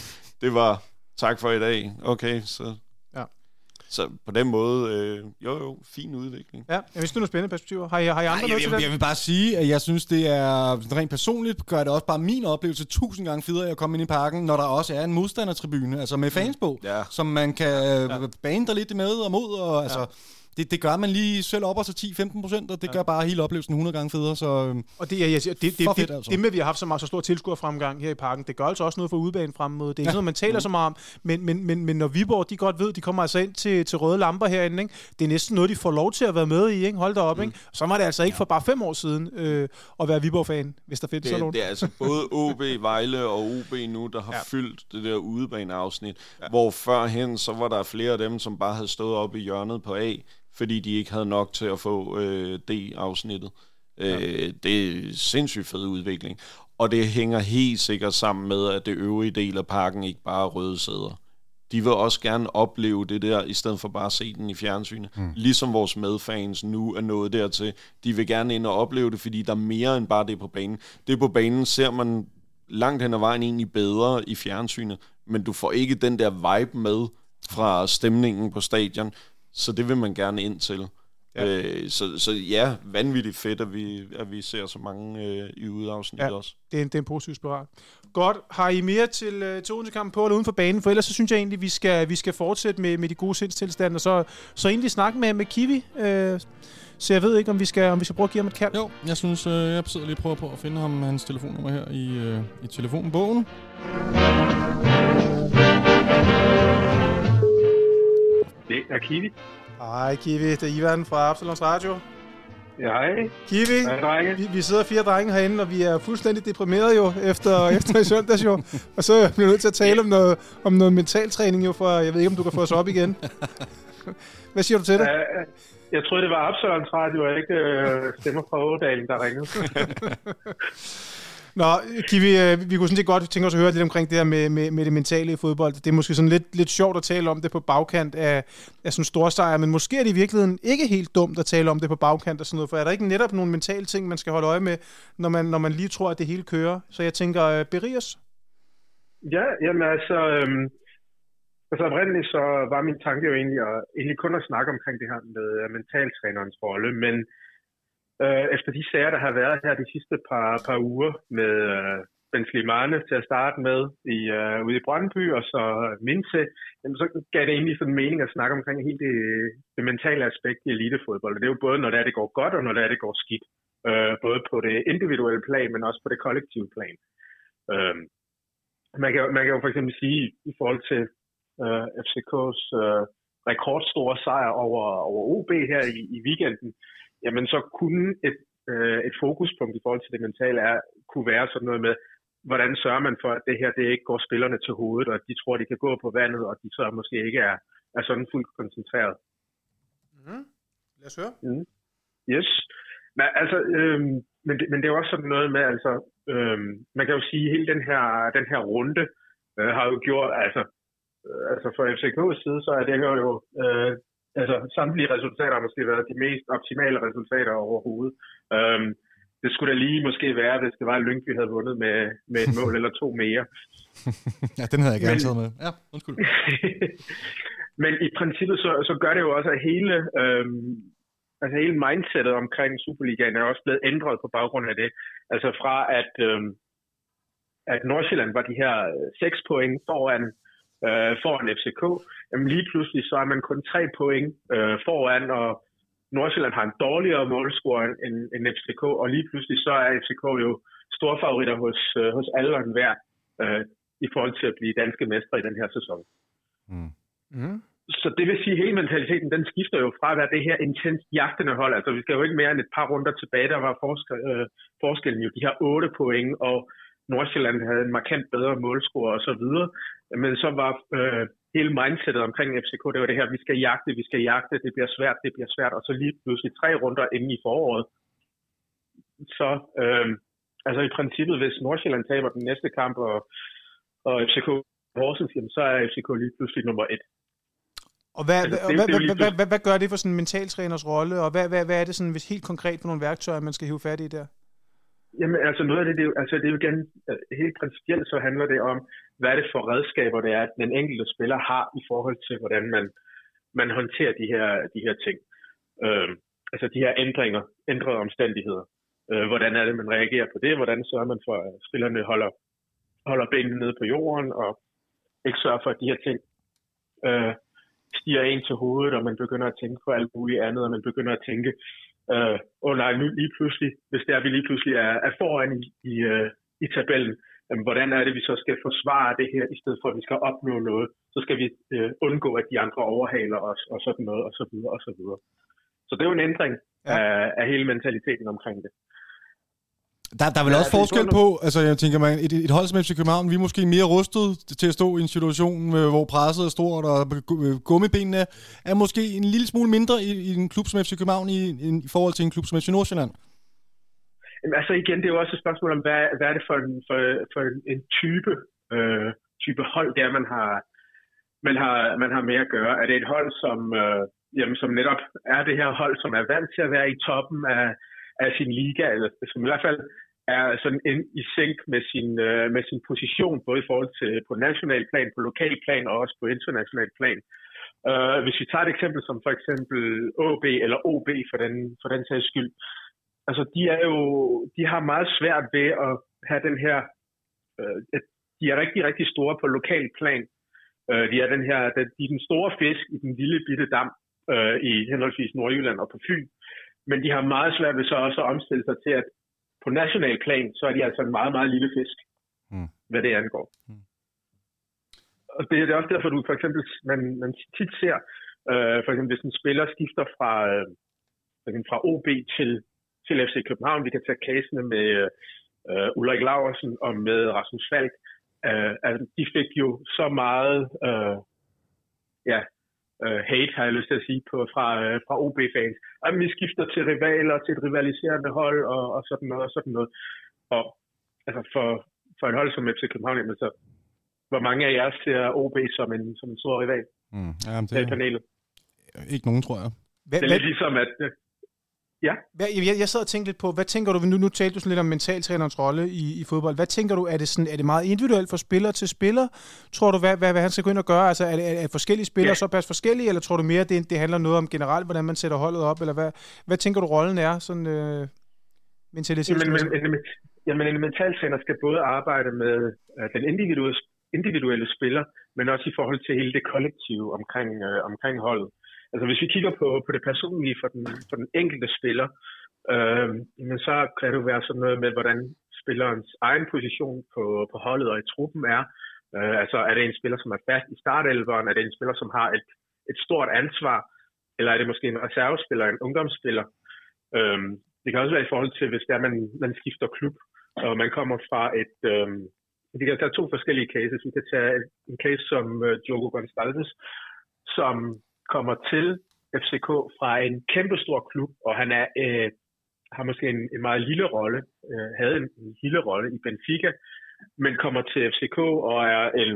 Det var tak for i dag. Okay, så... Så på den måde, øh, jo jo, fin udvikling.
Ja, jeg vidste, du nogle spændende perspektiver. Har I, har I andre
Ej,
noget
jeg,
til
jeg,
det?
jeg vil bare sige, at jeg synes, det er rent personligt, gør det også bare min oplevelse tusind gange federe at komme ind i parken, når der også er en modstandertribune, altså med fans på,
Ja.
som man kan ja. bane der lidt med og mod, og altså... det, det gør man lige selv op til 10-15 procent, og det ja. gør bare hele oplevelsen 100 gange federe. Så, øhm,
og det, jeg siger, det, det,
fedt,
det,
altså.
det, med, at vi har haft så meget så stor tilskuerfremgang her i parken, det gør altså også noget for udbanen frem mod. Det er ikke ja. noget, man taler mm. så meget om, men, men, men, men når Viborg, de godt ved, de kommer altså ind til, til røde lamper herinde, ikke? det er næsten noget, de får lov til at være med i. Ikke? Hold da op. Mm. Ikke? Så var det altså ikke for bare fem år siden øh, at være Viborg-fan, hvis der findes sådan nogen.
Det er altså både OB, Vejle og OB nu, der har ja. fyldt det der udebaneafsnit, ja. hvor førhen, så var der flere af dem, som bare havde stået op i hjørnet på A, fordi de ikke havde nok til at få øh, D-afsnittet. Ja. Øh, det er sindssygt fed udvikling. Og det hænger helt sikkert sammen med, at det øvrige del af parken ikke bare er røde sæder. De vil også gerne opleve det der, i stedet for bare at se den i fjernsynet. Mm. Ligesom vores medfans nu er nået dertil. De vil gerne ind og opleve det, fordi der er mere end bare det på banen. Det på banen ser man langt hen ad vejen egentlig bedre i fjernsynet, men du får ikke den der vibe med fra stemningen på stadion, så det vil man gerne ind til. Ja. Øh, så, så ja, vanvittigt fedt, at vi, at vi ser så mange øh, i udafsnit ja, også.
Det er, en, det er en positiv spiral. Godt. Har I mere til, øh, til på eller uden for banen? For ellers så synes jeg egentlig, vi skal, vi skal fortsætte med, med de gode sindstilstande, og så, så egentlig snakke med, med Kiwi. Øh, så jeg ved ikke, om vi skal, om vi skal prøve at give ham et kald.
Jo, jeg synes, øh, jeg sidder lige og prøver på at finde ham hans telefonnummer her i, øh, i telefonbogen.
Det er Kiwi.
Hej Kiwi, det er Ivan fra Absalons Radio.
Ja, hej.
Kiwi,
hej,
vi, vi sidder fire drenge herinde, og vi er fuldstændig deprimerede jo efter, efter i søndags jo. Og så bliver vi nødt til at tale om noget, om noget mentaltræning jo, for jeg ved ikke, om du kan få os op igen. Hvad siger du til det? Uh,
jeg troede, det var Absalons Radio, og ikke uh, stemmer fra Ådalen, der ringede.
Nå, Kiwi, øh, vi kunne sådan set godt tænke os at høre lidt omkring det her med, med, med det mentale i fodbold. Det er måske sådan lidt, lidt sjovt at tale om det på bagkant af, af sådan store sejre, men måske er det i virkeligheden ikke helt dumt at tale om det på bagkant og sådan noget, for er der ikke netop nogle mentale ting, man skal holde øje med, når man, når man lige tror, at det hele kører? Så jeg tænker, uh, Berias?
Ja, jamen altså, øhm, altså oprindeligt så var min tanke jo egentlig, at, egentlig kun at snakke omkring det her med øh, mentaltrænerens rolle, men øh, efter de sager, der har været her de sidste par, par uger med øh, Ben Slimane til at starte med i, øh, ude i Brøndby, og så Minse, jamen, så gav det egentlig sådan mening at snakke omkring hele det, det mentale aspekt i elitefodbold. Og det er jo både, når det, er, det går godt, og når det er, det går skidt. Øh, både på det individuelle plan, men også på det kollektive plan. Øh, man, kan, man kan jo for eksempel sige, i forhold til øh, FCK's øh, rekordstore sejr over, over OB her i, i weekenden, jamen så kunne et, øh, et fokuspunkt i forhold til det mentale er, kunne være sådan noget med, hvordan sørger man for, at det her det ikke går spillerne til hovedet, og at de tror, de kan gå på vandet, og de så måske ikke er, er sådan fuldt koncentreret.
Mm. Lad os høre.
Mm. Yes. Men, altså, øhm, men, det, men det er jo også sådan noget med, altså, øhm, man kan jo sige, at hele den her, den her runde øh, har jo gjort, altså, øh, altså for FCK's side, så er det jo øh, altså samtlige resultater har måske været de mest optimale resultater overhovedet. Um, det skulle da lige måske være, hvis det var, at Lyngby havde vundet med, med et mål eller to mere.
ja, den havde jeg gerne taget med. Ja, undskyld.
Men i princippet så, så gør det jo også, at hele, øhm, altså hele mindsetet omkring Superligaen er også blevet ændret på baggrund af det. Altså fra at, øhm, at Nordsjælland var de her seks point foran øh, foran FCK, jamen lige pludselig så er man kun tre point øh, foran, og Nordsjælland har en dårligere målscore end, end FCK, og lige pludselig så er FCK jo storfavoritter hos, øh, hos alle og enhver øh, i forhold til at blive danske mestre i den her sæson. Mm. Mm. Så det vil sige, at hele mentaliteten, den skifter jo fra at være det her intens jagtende hold. Altså, vi skal jo ikke mere end et par runder tilbage, der var forsk- øh, forskellen jo de her otte point, og Nordsjælland havde en markant bedre målscore og så videre. Men så var øh, hele mindsetet omkring FCK, det var det her, vi skal jagte, vi skal jagte, det bliver svært, det bliver svært, og så lige pludselig tre runder inde i foråret. Så øh, altså i princippet, hvis Nordsjælland taber den næste kamp, og, og FCK Horsens, jamen, så er FCK lige pludselig nummer et.
Og hvad, altså, hvad, hvad, hvad, hvad, hvad, hvad gør det for sådan en mentaltræners rolle, og hvad, hvad, hvad er det sådan, hvis helt konkret for nogle værktøjer, man skal hive fat i der?
Jamen, altså noget af det, det, er, altså, det er jo igen, øh, helt principielt så handler det om, hvad er det for redskaber, det er, at den enkelte spiller har i forhold til, hvordan man, man håndterer de her, de her ting. Øh, altså de her ændringer, ændrede omstændigheder. Øh, hvordan er det, man reagerer på det? Hvordan sørger man for, at spillerne holder, holder benene nede på jorden, og ikke sørger for, at de her ting øh, stiger en til hovedet, og man begynder at tænke på alt muligt andet, og man begynder at tænke, øh, nej, nu lige pludselig, hvis det er, vi lige pludselig er, er foran i, i, øh, i tabellen, jamen, hvordan er det, vi så skal forsvare det her, i stedet for, at vi skal opnå noget, så skal vi øh, undgå, at de andre overhaler os, og sådan noget, og så videre, og så videre. Så det er jo en ændring ja. af, af hele mentaliteten omkring det.
Der, der er vel ja, også forskel på, altså jeg tænker, man, et, et hold som FC København, vi er måske mere rustet til at stå i en situation, øh, hvor presset er stort, og gummibenene er måske en lille smule mindre i, i en klub som FC København i, i, i forhold til en klub som FC Nordsjælland.
Jamen, altså igen, det er jo også et spørgsmål om, hvad, hvad er det for en, for, for en type, øh, type hold, der man har, man, har, man har med at gøre. Er det et hold, som, øh, jamen, som netop er det her hold, som er vant til at være i toppen af, af sin liga, eller som i hvert fald er sådan en, i sænk med sin, øh, med sin position, både i forhold til på national plan, på lokal plan og også på international plan. Øh, hvis vi tager et eksempel som for eksempel OB eller OB for den, for den sags skyld, altså de er jo, de har meget svært ved at have den her, øh, de er rigtig, rigtig store på lokal plan. Øh, de er den her, de er den store fisk i den lille bitte dam øh, i henholdsvis Nordjylland og på Fyn. Men de har meget svært ved så også at omstille sig til, at på national plan, så er de altså en meget, meget lille fisk, mm. hvad det angår. Mm. Og det, det er også derfor, du for eksempel, man, man tit ser, øh, for eksempel hvis en spiller skifter fra, øh, fra OB til, til FC København, vi kan tage casene med øh, Ulrik Laversen og med Rasmus Falk, øh, altså, de fik jo så meget øh, ja, øh, hate, har jeg lyst til at sige, på, fra, øh, fra OB-fans. At vi skifter til rivaler, til et rivaliserende hold og, og sådan noget og sådan noget. Og altså for, for et hold som FC København, jamen, så hvor mange af jer ser OB som en, som en stor rival? Mm,
jamen, det er panelet. Ikke nogen, tror jeg.
Hvad, det er lidt ligesom, at øh, Ja.
Hvad, jeg, jeg sad og tænkte lidt på, hvad tænker du, nu, nu talte du sådan lidt om mentaltrænerens rolle i, i fodbold. Hvad tænker du, er det, sådan, er det meget individuelt fra spiller til spiller? Tror du, hvad, hvad, hvad han skal gå ind og gøre? Altså, er, det, er forskellige spillere ja. så pas forskellige, eller tror du mere, det, det handler noget om generelt, hvordan man sætter holdet op? Eller hvad, hvad tænker du, rollen er, sådan øh, mentalitet?
Jamen, men, jamen, en mentaltræner skal både arbejde med uh, den individuelle, individuelle spiller, men også i forhold til hele det kollektive omkring, øh, omkring holdet. Altså hvis vi kigger på, på det personlige for den, for den enkelte spiller, øh, men så kan det være sådan noget med, hvordan spillerens egen position på, på holdet og i truppen er. Øh, altså er det en spiller, som er fast i startelveren? Er det en spiller, som har et, et stort ansvar? Eller er det måske en reservespiller, en ungdomsspiller? Øh, det kan også være i forhold til, hvis det er, man, man skifter klub, og man kommer fra et... Øh, vi kan tage to forskellige cases. Vi kan tage en case som øh, Diogo Gonçalves, som kommer til FCK fra en kæmpestor klub, og han er øh, har måske en, en meget lille rolle, øh, havde en, en lille rolle i Benfica, men kommer til FCK og er en,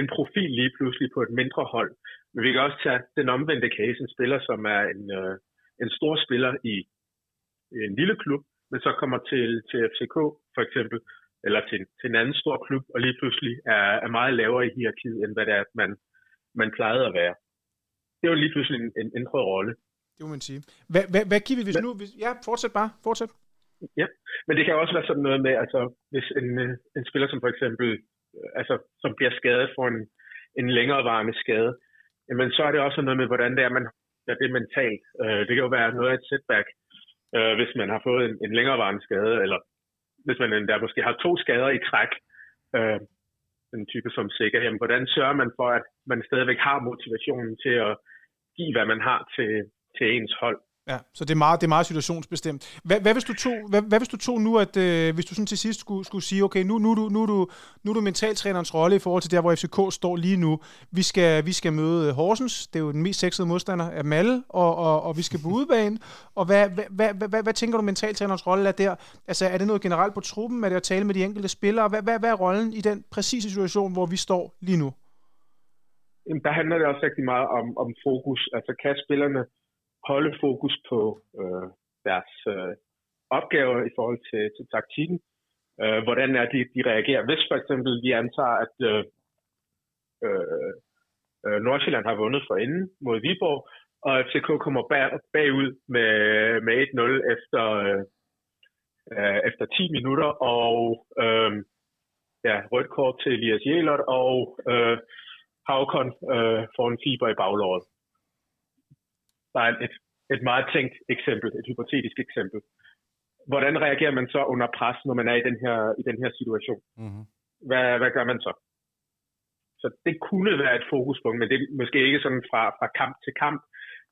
en profil lige pludselig på et mindre hold. Men vi kan også tage den omvendte case, en spiller, som er en, øh, en stor spiller i, en lille klub, men så kommer til, til FCK for eksempel, eller til, til en anden stor klub, og lige pludselig er, er meget lavere i hierarkiet, end hvad det er, man, man plejede at være det er jo lige pludselig en, en ændret rolle.
Det må man sige. Hvad, hvad, hvad giver vi, hvis men, nu... Hvis, ja, fortsæt bare. Fortsæt.
Ja, men det kan også være sådan noget med, altså hvis en, en spiller som for eksempel, altså som bliver skadet for en, en længerevarende skade, jamen så er det også noget med, hvordan det er, man er det mentalt. Uh, det kan jo være noget af et setback, uh, hvis man har fået en, en længerevarende skade, eller hvis man endda måske har to skader i træk, uh, en type som sikker. Jamen, hvordan sørger man for, at man stadigvæk har motivationen til at give, hvad man har til, til ens hold?
Ja, så det er meget, det er meget situationsbestemt. Hvad, hvad, hvis du tog, hvad, hvad hvis du tog nu, at øh, hvis du sådan til sidst skulle, skulle sige, okay, nu, nu, nu, nu, nu, nu er du mentaltrænerens rolle i forhold til der, hvor FCK står lige nu. Vi skal, vi skal møde øh, Horsens, det er jo den mest sexede modstander af Malle, og, og, og vi skal på udebane. Og hvad, hvad, hvad, hvad, hvad, hvad tænker du, mentaltrænerens rolle er der? Altså, er det noget generelt på truppen? Er det at tale med de enkelte spillere? Hvad, hvad, hvad er rollen i den præcise situation, hvor vi står lige nu?
Der handler det også rigtig meget om, om fokus. Altså, kan spillerne holde fokus på øh, deres øh, opgaver i forhold til, til taktikken. Øh, hvordan er de, de reagerer. Hvis for eksempel vi antager, at øh, øh, øh Nordsjælland har vundet for inden mod Viborg, og FCK kommer bag, bagud med, med 1-0 efter, øh, øh, efter 10 minutter, og øh, ja, rødt kort til Elias Jelert, og øh, Havkon øh, får en fiber i baglåret. Er et, et meget tænkt eksempel, et hypotetisk eksempel. Hvordan reagerer man så under pres, når man er i den her, i den her situation?
Mm-hmm.
Hvad, hvad gør man så? Så det kunne være et fokuspunkt, men det er måske ikke sådan fra, fra kamp til kamp,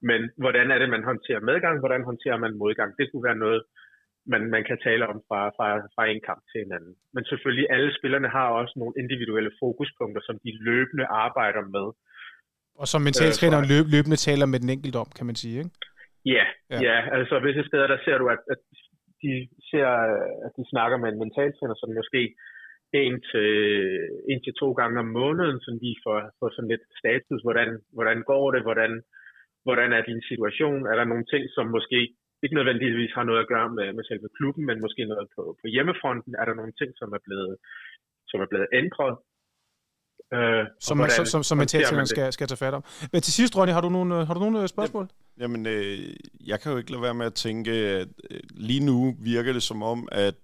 men hvordan er det, man håndterer medgang, hvordan håndterer man modgang? Det kunne være noget, man, man kan tale om fra, fra, fra en kamp til en anden. Men selvfølgelig, alle spillerne har også nogle individuelle fokuspunkter, som de løbende arbejder med.
Og som mentaltræneren øh, løb, løbende taler med den enkelte om, kan man sige, ikke?
Ja, ja. ja altså visse steder, der ser du, at, at de ser, at de snakker med en mentaltræner, som måske en til, en til to gange om måneden, så de får, får sådan lidt status, hvordan, hvordan går det, hvordan, hvordan er din situation, er der nogle ting, som måske ikke nødvendigvis har noget at gøre med, med selve klubben, men måske noget på, på hjemmefronten, er der nogle ting, som er blevet, som er blevet ændret.
Øh, som, hvordan, som, som, som mentaltræneren skal, skal tage fat om. Men til sidst, Ronny, har du nogle, har du nogle øh, spørgsmål?
Jamen, øh, jeg kan jo ikke lade være med at tænke, at øh, lige nu virker det som om, at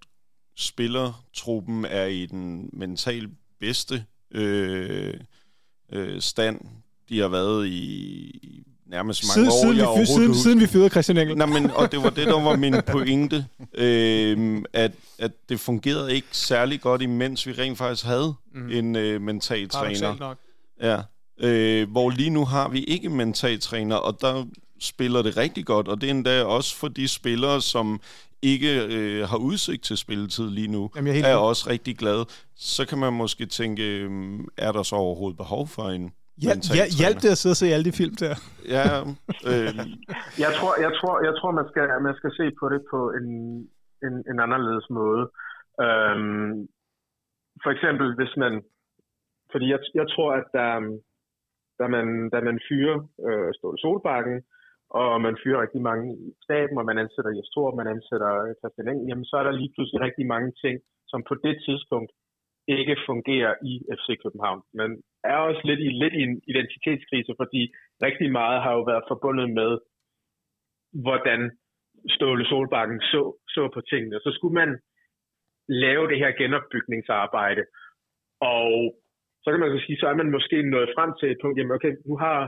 spillertruppen er i den mentalt bedste øh, øh, stand, de har været i nærmest mange
siden,
år.
Siden,
jeg
vi, siden, siden vi fyrede Christian Engel.
Nej, men, og det var det, der var min pointe, øh, at, at det fungerede ikke særlig godt, imens vi rent faktisk havde mm. en øh, mental træner.
Nok.
Ja, øh, hvor lige nu har vi ikke en mental træner, og der spiller det rigtig godt, og det er endda også for de spillere, som ikke øh, har udsigt til spilletid lige nu, Jamen, jeg er, er også rigtig glad. Så kan man måske tænke, øh, er der så overhovedet behov for en
Ja, ja, hjælp det at sidde og se alle de film der.
Ja, øh.
jeg tror, jeg tror, jeg tror man skal, man skal se på det på en, en, en anderledes måde. Øhm, for eksempel, hvis man, fordi jeg, jeg tror, at da, da, man, da man fyrer øh, Ståle Solbakken, og man fyrer rigtig mange i staben, og man ansætter Jes Thor, man ansætter Christian Engel, jamen så er der lige pludselig rigtig mange ting, som på det tidspunkt ikke fungerer i FC København. Men er også lidt i, lidt i en identitetskrise, fordi rigtig meget har jo været forbundet med, hvordan Ståle Solbakken så, så på tingene. Så skulle man lave det her genopbygningsarbejde, og så kan man så sige, så er man måske nået frem til et punkt, jamen okay, nu har,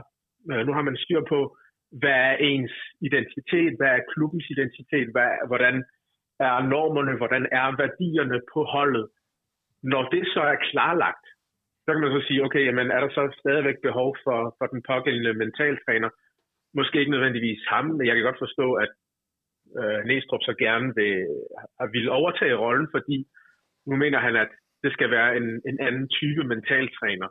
øh, nu har man styr på, hvad er ens identitet, hvad er klubbens identitet, hvad, hvordan er normerne, hvordan er værdierne på holdet. Når det så er klarlagt, så kan man så sige, okay, jamen er der så stadigvæk behov for, for den pågældende mentaltræner? Måske ikke nødvendigvis ham, men jeg kan godt forstå, at øh, Næstrup så gerne vil, vil overtage rollen, fordi nu mener han, at det skal være en, en anden type mentaltræner.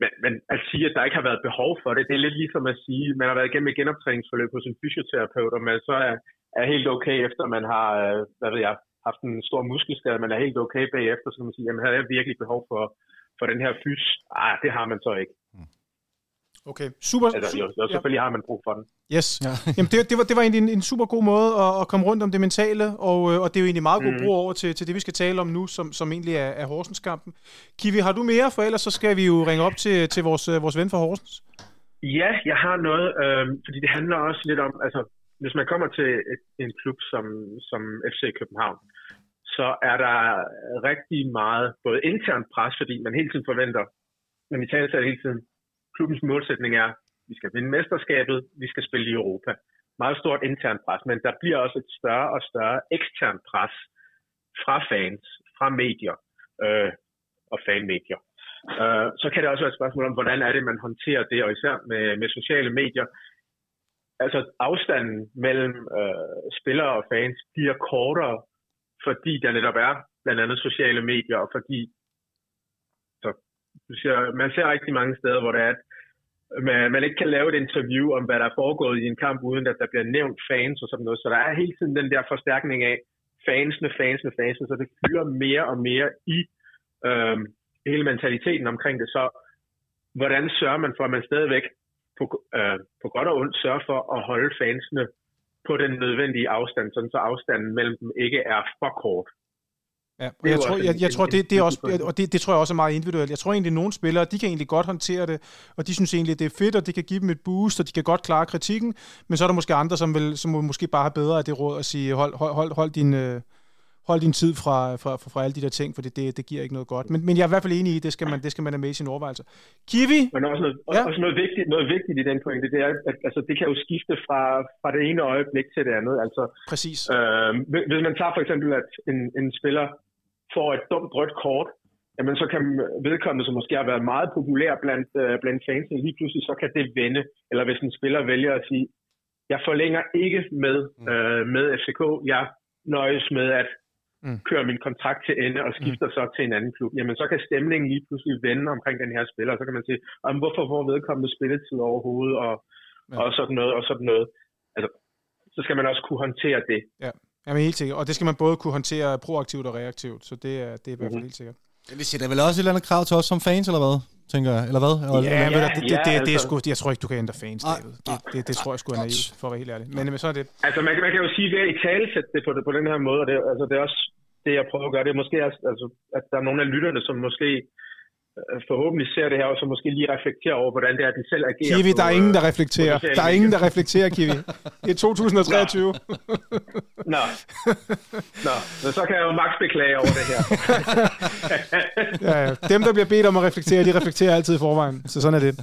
Men, men at sige, at der ikke har været behov for det, det er lidt ligesom at sige, at man har været igennem et genoptræningsforløb hos en fysioterapeut, og man så er, er helt okay, efter man har, øh, hvad ved jeg, haft en stor muskelskade, man er helt okay bagefter, så kan man sige, jamen havde jeg virkelig behov for, for den her fys? Ah, det har man så ikke.
Mm. Okay, super.
Altså, jo, jo, selvfølgelig ja. har man brug for den.
Yes. Ja. Jamen, det, det, var, det var egentlig en, en super god måde at, at komme rundt om det mentale, og, øh, og det er jo egentlig meget god mm. brug over til, til det, vi skal tale om nu, som, som egentlig er, er Horsens-kampen. Kiwi, har du mere? For ellers så skal vi jo ringe op til, til vores, øh, vores ven fra Horsens.
Ja, jeg har noget, øh, fordi det handler også lidt om, altså hvis man kommer til et, en klub som, som FC København, så er der rigtig meget både internt pres, fordi man hele tiden forventer, men vi taler hele tiden, klubbens målsætning er, vi skal vinde mesterskabet, vi skal spille i Europa. Meget stort internt pres, men der bliver også et større og større eksternt pres fra fans, fra medier øh, og fanmedier. Øh, så kan det også være et spørgsmål om, hvordan er det, man håndterer det, og især med, med sociale medier. Altså afstanden mellem øh, spillere og fans bliver kortere, fordi der netop er blandt andet sociale medier, og fordi så, man ser rigtig mange steder, hvor det er, at man, man ikke kan lave et interview om, hvad der er foregået i en kamp, uden at der bliver nævnt fans og sådan noget. Så der er hele tiden den der forstærkning af fansene, fansene, fansene, så det fylder mere og mere i øh, hele mentaliteten omkring det. Så hvordan sørger man for, at man stadigvæk på, øh, på godt og ondt sørger for at holde fansene på den nødvendige afstand, sådan så afstanden mellem dem ikke er for kort.
Ja, og jeg, tror, jeg, jeg tror, det, det er også, og det, det tror jeg også er meget individuelt. Jeg tror egentlig, at nogle spillere, de kan egentlig godt håndtere det, og de synes egentlig, det er fedt, og det kan give dem et boost, og de kan godt klare kritikken, men så er der måske andre, som, vil, som måske bare har bedre af det råd at sige, hold, hold, hold, hold din, øh, hold din tid fra, fra, fra, fra alle de der ting, for det, det, det giver ikke noget godt. Men, men jeg er i hvert fald enig i, det skal man, det skal man have med i sine overvejelser. Kiwi?
Men også noget,
Ja.
også noget, vigtigt, noget vigtigt i den pointe, det er, at altså, det kan jo skifte fra, fra det ene øjeblik til det andet. Altså,
Præcis.
Øh, hvis- hvis man tager for eksempel, at en, en spiller får et dumt rødt kort, jamen så kan vedkommende, som måske har været meget populær blandt, øh, blandt fansene, lige pludselig så kan det vende. Eller hvis en spiller vælger at sige, jeg forlænger ikke med, øh, med FCK, jeg nøjes med at
Mm.
køre min kontrakt til ende og skifter så til en anden klub. Jamen så kan stemningen lige pludselig vende omkring den her spiller, og så kan man sige, "Jamen, hvorfor får vedkommende spilletid overhovedet, og,
Ja.
og sådan noget, og sådan noget. Altså, så skal man også kunne håndtere det.
Jamen helt sikkert. Og det skal man både kunne håndtere proaktivt og reaktivt, så det er, det er i hvert fald
Mhm.
helt sikkert.
Det sætter vel også et eller andet krav til os som fans, eller hvad? Tænker jeg. Eller hvad? Eller,
Ja,
Ja,
men det, det, det,
ja,
det, det er
altså.
sgu, jeg tror ikke, du kan ændre fans, David. Det, det, det tror jeg sgu er naivt, for at være helt ærlig. Men, men så er det...
Altså, man, kan- man kan jo sige, ved at i tale sætte det på, det på den her måde, og det, altså, det er også det, jeg prøver at gøre. Det er måske, altså, at der er nogle af lytterne, som måske øh, forhåbentlig ser det her, og som måske lige reflekterer over, hvordan det er, de selv agerer.
Kiwi,
på,
der er ingen, der
øh,
reflekterer.
på sociale
Der er ingen, der reflekterer, Kiwi. Det er 2023.
Nå. Nå, men så kan jeg jo max beklage over det her.
Ja, ja. Dem, der bliver bedt om at reflektere, de reflekterer altid i forvejen. Så sådan er det.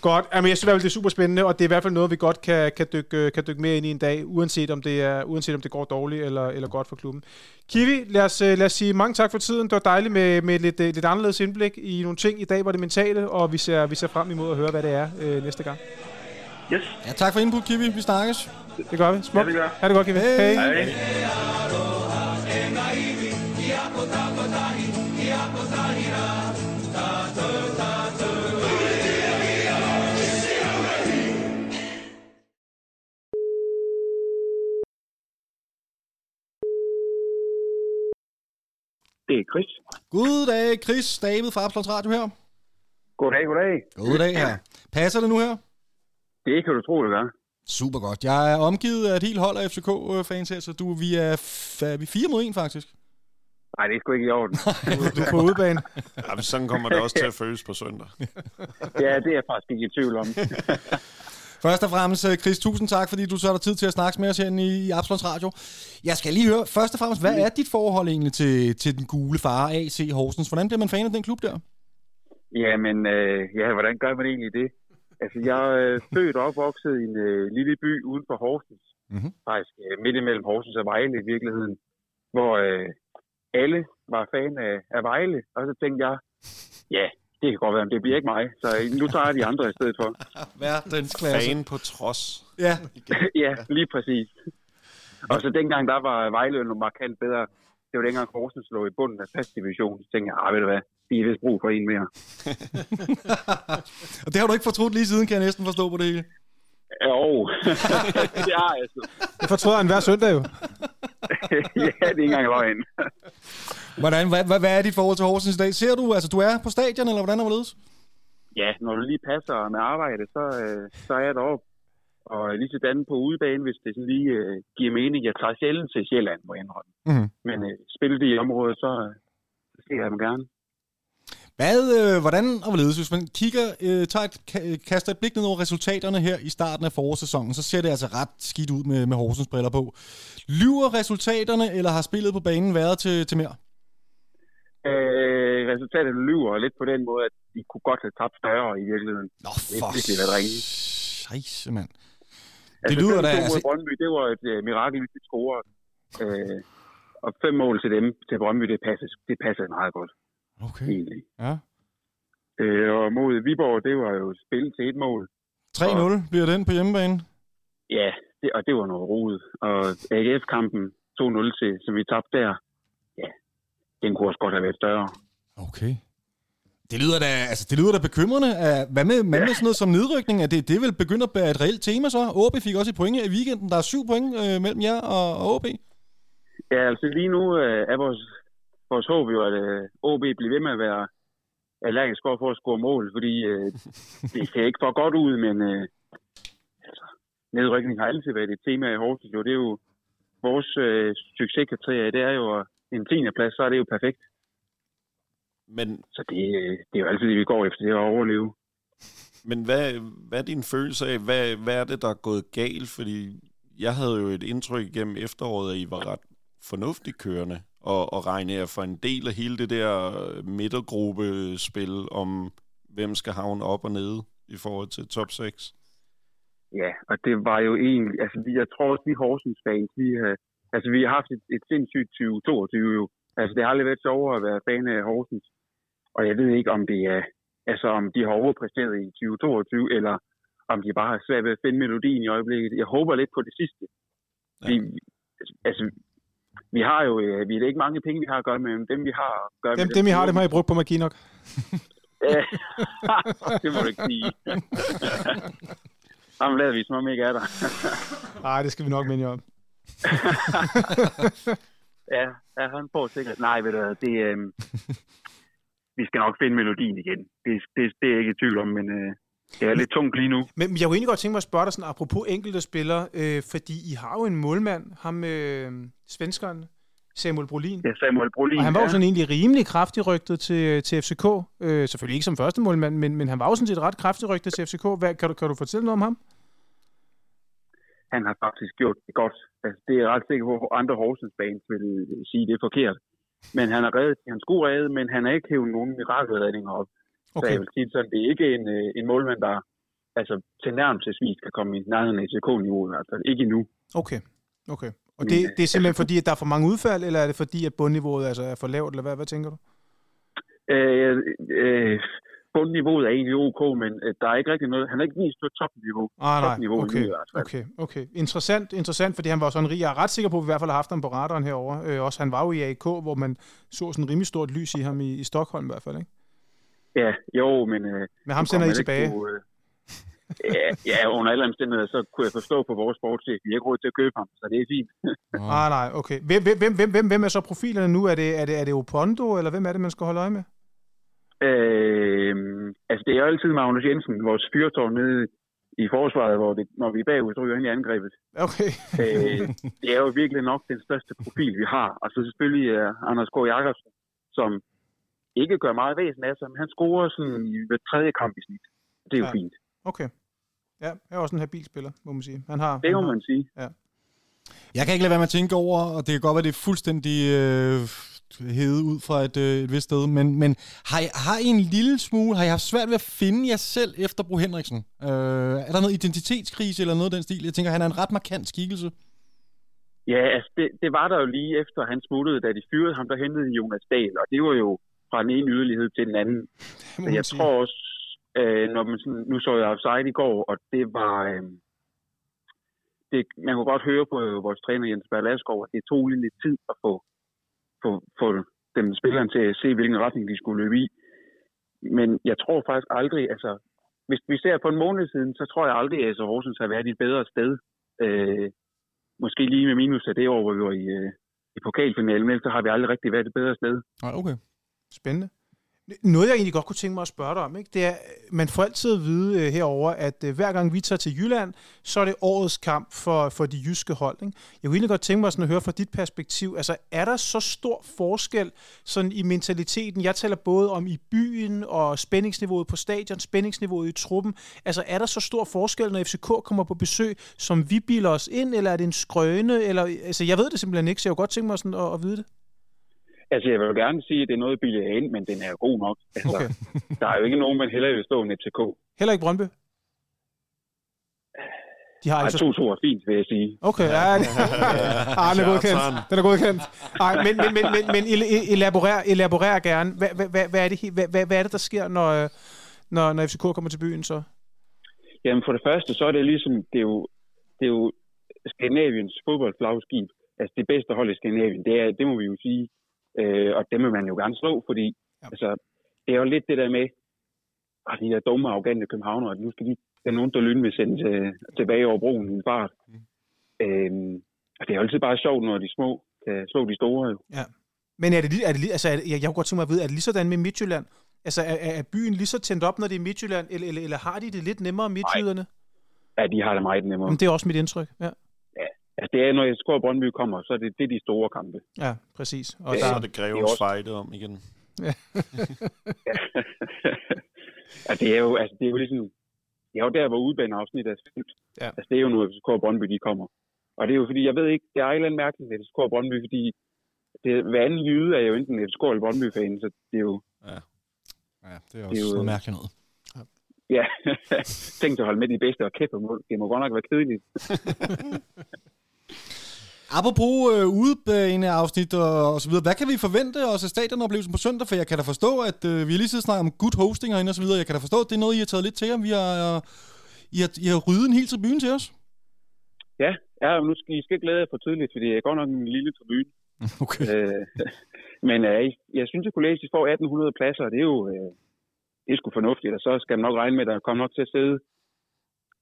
Godt. Jamen, jeg synes i hvert fald, det er super spændende, og det er i hvert fald noget, vi godt kan, kan, dykke, kan dykke mere ind i en dag, uanset om det, er, uanset om det går dårligt eller, eller godt for klubben. Kiwi, lad os, øh, lad os sige mange tak for tiden. Det var dejligt med, med et lidt, øh, lidt anderledes indblik i nogle ting. I dag var det mentale, og vi ser, vi ser frem imod at høre, hvad det er øh, næste gang.
Yes.
Ja, tak for input, Kiwi. Vi snakkes.
Det gør vi. Smuk.
Ja, det gør.
Ha' det godt, Kiwi.
Hej.
Hej.
Hej. Det er Chris.
Goddag, Chris. David fra Absalons Radio her.
Goddag, goddag.
Goddag her. Passer det nu her?
Det kan du tro, det gør.
Super godt. Jeg er omgivet af et helt hold af FCK-fans her, så du, vi er, f- er vi fire mod en faktisk.
Nej, det er sgu ikke i orden.
Du er på udebane.
Ja, men sådan kommer det også til at føles på søndag.
ja, det er jeg faktisk ikke i tvivl om.
Først og fremmest, øh, Chris, tusind tak, fordi du så dig tid til at snakke med os herinde i Absalons Radio. Jeg skal lige høre, først og fremmest, hvad er dit forhold egentlig til, til den gule far, AC Horsens? Hvordan bliver man fan af den klub der?
Jamen, øh, ja, hvordan gør man egentlig det? Altså, jeg er øh, født og opvokset i en øh, lille by uden for Horsens.
Mhm.
Mm-hmm. Faktisk øh, midt imellem Horsens og Vejle i virkeligheden. Hvor øh, alle var fan af, af Vejle. Og så tænkte jeg, ja, det kan godt være, men det bliver ikke mig. Så nu tager jeg de andre i stedet for.
Verdens klasse.
Fan på trods.
Ja,
ja, lige præcis. Og så dengang, der var Vejle jo markant bedre. Det var dengang Horsens lå i bunden af fast division. Så tænkte jeg, ah, ved du hvad, de er vist brug for en mere.
og det har du ikke fortrudt lige siden, kan jeg næsten forstå på det hele.
Jo, det har jeg så.
Det fortryder han hver søndag jo.
ja, det er ikke engang løgn.
Hvordan, hvad, hvad, hvad er dit forhold til Horsens i dag? Ser du, altså du er på stadion, eller hvordan er det
Ja, når du lige passer med arbejde, så, øh, så er jeg deroppe. Og lige sådan på udebane, hvis det sådan lige øh, giver mening. Jeg tager sjældent til Sjælland, må jeg indrømme.
Mhm.
Men øh, spille det i området, så, øh, så ser jeg dem gerne.
Hvad, øh, hvordan og hvorledes, hvis man kigger, øh, tager et, ka- kaster et blik ned over resultaterne her i starten af forårssæsonen, så ser det altså ret skidt ud med, med Horsens briller på. Lyver resultaterne, eller har spillet på banen været til, til mere?
Øh, resultatet lyver lidt på den måde, at de kunne godt have tabt større i virkeligheden.
Nå,
Det er
for
virkelig været ringe.
Scheisse, mand.
Altså,
lyder da-
5-2 mod
altså-
Brøndby, det var et øh, mirakel, hvis de scorede. Øh, og fem mål til dem, til Brøndby, det passede, det passede meget godt,
Okay.
egentlig.
Ja.
Øh, og mod Viborg, det var jo spil til et mål.
3-0 bliver den på hjemmebane.
Ja, det, og det var noget rodet. Og AGF-kampen 2-0 til, som vi tabte der, den kunne også godt have været større.
Okay. Det lyder da, altså, det lyder da bekymrende. Hvad med, hvad med sådan noget som nedrykning? Er det, det vil begynde at være et reelt tema så? OB fik også et point i weekenden. Der er syv point øh, mellem jer og, og OB.
Ja, altså lige nu øh, er vores, vores håb jo, at øh, OB bliver ved med at være allergisk over for at score mål, fordi øh, det ser ikke for godt ud, men øh, altså, nedrykning har altid været et tema i Horsens. Jo, det er jo vores øh, succeskriterie, det er jo at en 10. plads, så er det jo perfekt.
Men,
Så det, øh, det er jo altid det, vi går efter, det at overleve.
men hvad, hvad er din følelse af, hvad, hvad er det, der er gået galt? Fordi jeg havde jo et indtryk igennem efteråret, at I var ret fornuftigt kørende. og, og Regne er for en del af hele det der midtergruppespil om, hvem skal havne op og nede i forhold til top 6.
Ja, og det var jo egentlig, altså vi, jeg tror også, vi Horsens fans, vi har, altså vi har haft et, et sindssygt 2022 jo. Altså det har aldrig været sjovere at være fan af Horsens. Og jeg ved ikke, om det er, altså om de har overpræsteret i 2022, eller om de bare har svært ved at finde melodien i øjeblikket. Jeg håber lidt på det sidste. Ja. Vi, altså, vi har jo, øh, vi er ikke mange penge, vi har at gøre med, men dem vi har at gøre
dem,
med...
Dem, vi har, dem har I brugt på magi nok.
det må du ikke sige. Ham lader vi, som om ikke er der.
Nej, det skal vi nok minde om.
ja, ja, han får sikkert. Nej, ved du det, øh, vi skal nok finde melodien igen. Det, det, det er jeg ikke i tvivl om, men øh, det er lidt tungt lige nu.
Men jeg kunne egentlig godt tænke mig at spørge dig sådan, apropos enkelte spillere, øh, fordi I har jo en målmand, ham øh, svenskeren, Samuel Brolin.
Ja, Samuel Brolin,
Og han var jo
ja.
sådan egentlig rimelig kraftig rygtet til, til FCK. Øh, selvfølgelig ikke som første målmand, men, men han var jo sådan set ret kraftig rygtet til FCK. Hvad, kan, du, kan du fortælle noget om ham?
Han har faktisk gjort det godt. Altså, det er jeg ret sikker på, at andre Horsens fans vil sige, det er forkert. Men han har reddet, han skulle redde, men han har ikke hævet nogen mirakelredninger op. Okay. Så jeg vil sige sådan, det er ikke en, øh, en målmand, der altså, til nærmelsesvis kan komme i nærheden af hvert fald. Ikke endnu.
Okay, okay. Og det, det er simpelthen fordi, at der er for mange udfald, eller er det fordi, at bundniveauet altså, er for lavt, eller hvad, hvad tænker du?
Øh, øh, bundniveauet er egentlig ok, men øh, der er ikke rigtig noget. Han har ikke vist på topniveau.
Ah, nej,
topniveau
okay, okay, okay. Interessant, interessant, fordi han var sådan rig. Jeg er ret sikker på, at vi i hvert fald har haft ham på radaren herovre. Øh, også han var jo i AIK, hvor man så sådan en rimelig stort lys i ham i, i Stockholm i hvert fald, ikke?
Ja, jo, men... Øh,
Men ham sender I tilbage?
På, øh, ja, ja, under alle omstændigheder, så kunne jeg forstå på vores sportschef, vi har ikke råd til at købe ham, så det er fint.
Ah, nej, okay. Hvem, hvem, hvem, hvem, hvem, hvem er så profilerne nu? Er det, er det, er det Opondo, eller hvem er det, man skal holde øje med?
Øh, altså, det er jo altid Magnus Jensen, vores fyrtårn nede i forsvaret, hvor det, når vi er bagud, så ryger ind i angrebet.
Okay.
øh, det er jo virkelig nok den største profil, vi har. Og så selvfølgelig uh, Anders K. Jakobsen, som ikke gør meget væsen af sig, men han scorer sådan i hver tredje kamp i snit. Det er jo
Ja.
fint.
Okay. Ja, jeg er også en habil spiller, må man sige. Han har,
Det må
han
man sige.
Ja.
Jeg kan ikke lade være med at tænke over, og det kan godt være, det er fuldstændig øh, hævet ud fra et, øh, et vist sted, men, men har, I, har I en lille smule, har I haft svært ved at finde jer selv efter Bro Henriksen? Øh, er der noget identitetskrise eller noget af den stil? Jeg tænker, han er en ret markant skikkelse.
Ja, altså det, det var der jo lige efter han smuttede, da de fyrede ham, der hentede de Jonas Dahl, og det var jo fra den ene yderlighed til den anden. Men jeg
sige.
tror også, øh, når man sådan, nu så jeg offside i går, og det var, øh, det, man kunne godt høre på vores træner Jens Berlaskov, at det tog lidt tid at få, få, få dem spilleren til at se, hvilken retning de skulle løbe i. Men jeg tror faktisk aldrig, altså, hvis vi ser på en måned siden, så tror jeg aldrig, at Horsens har været i et bedre sted. Øh, måske lige med minus af det år, hvor vi var i, øh, i pokalfinalen, men så har vi aldrig rigtig været et bedre sted.
Nej, okay.
Spændende. Noget, jeg egentlig godt kunne tænke mig at spørge dig om, ikke? det er, man får altid at vide øh, herover, at øh, hver gang vi tager til Jylland, så er det årets kamp for, for de jyske hold. Ikke? Jeg kunne egentlig godt tænke mig sådan at høre fra dit perspektiv, altså er der så stor forskel sådan i mentaliteten? Jeg taler både om i byen og spændingsniveauet på stadion, spændingsniveauet i truppen. Altså er der så stor forskel, når FCK kommer på besøg, som vi bilder os ind, eller er det en skrøne? Eller, altså jeg ved det simpelthen ikke, så jeg kunne godt tænke mig sådan at, at vide det.
Altså, jeg vil jo gerne sige, at det er noget billigt ind, men den er god nok. Altså,
Okay.
Der er jo ikke nogen, man hellere vil stå end FCK.
Heller ikke Brøndby? De har
Ej,
ikke så
2-2 er fint, vil jeg sige.
Okay, ja, det, ah, den er godkendt. Den er godkendt. Ej, men, men, men, men, men el- elaborer, elaborer gerne. Hvad, hvad, hvad, er det, hvad, hvad, hvad er det, der sker, når, når, når FCK kommer til byen så?
Jamen, for det første, så er det ligesom, det er jo, det er jo Skandinaviens fodboldflagskib. Altså, det bedste hold i Skandinavien, det, er, det må vi jo sige. Øh, og dem vil man jo gerne slå, fordi
Ja.
ja. altså, det er jo lidt det der med, at de der dumme, arrogante københavnere, at nu skal de, der er nogen, der lyn vil sende til, tilbage over broen i en fart. Mm. Øhm, og det er jo altid bare sjovt, når de små kan slå de store. Jo.
Men er det, er det altså, er det, jeg, jeg kunne godt tænke mig at vide, er det lige sådan med Midtjylland? Altså, er, er byen lige så tændt op, når det er Midtjylland, eller, eller, eller har de det lidt nemmere, Midtjyderne?
Ja, de har det meget nemmere.
Jamen, det er også mit indtryk, ja.
Altså, det er, når jeg skår Brøndby kommer, så er det, det er de store kampe.
Ja, præcis. Og
Ja,
Så
der,
er det
det er
Greves
også-
fejde om igen.
ja, det er jo, altså, det er jo ligesom, det er jo der, hvor udbaneafsnittet er slut.
Ja.
Altså, det er jo nu, at FCK og Brøndby, de kommer. Og det er jo fordi, jeg ved ikke, det er et eller andet mærkeligt med FCK og Brøndby, fordi det, hver anden jyde er jo enten et skål eller Brøndby-fan, så det er jo,
Ja, det er
Det
også
er jo-
noget mærkeligt noget.
ja, tænk at holde med de bedste og kæppe mål. Det må godt nok være kedeligt.
Apropos øh, udebaneafsnit og, og så videre, hvad kan vi forvente os af stadionoplevelsen på søndag? For jeg kan da forstå, at øh, vi har lige siddet snakket om good hosting herinde og så videre. Jeg kan da forstå, at det er noget, I har taget lidt til jer. Vi har, øh, I har, I har ryddet en hel tribune til os.
Ja, ja nu skal I skal glæde jer for tidligt, for det er godt nok en lille tribune.
Okay.
Øh, men øh, jeg synes, at kollegiet får 1800 pladser, og det er jo øh, det er sgu fornuftigt, og så skal man nok regne med, at der kommer nok til at sidde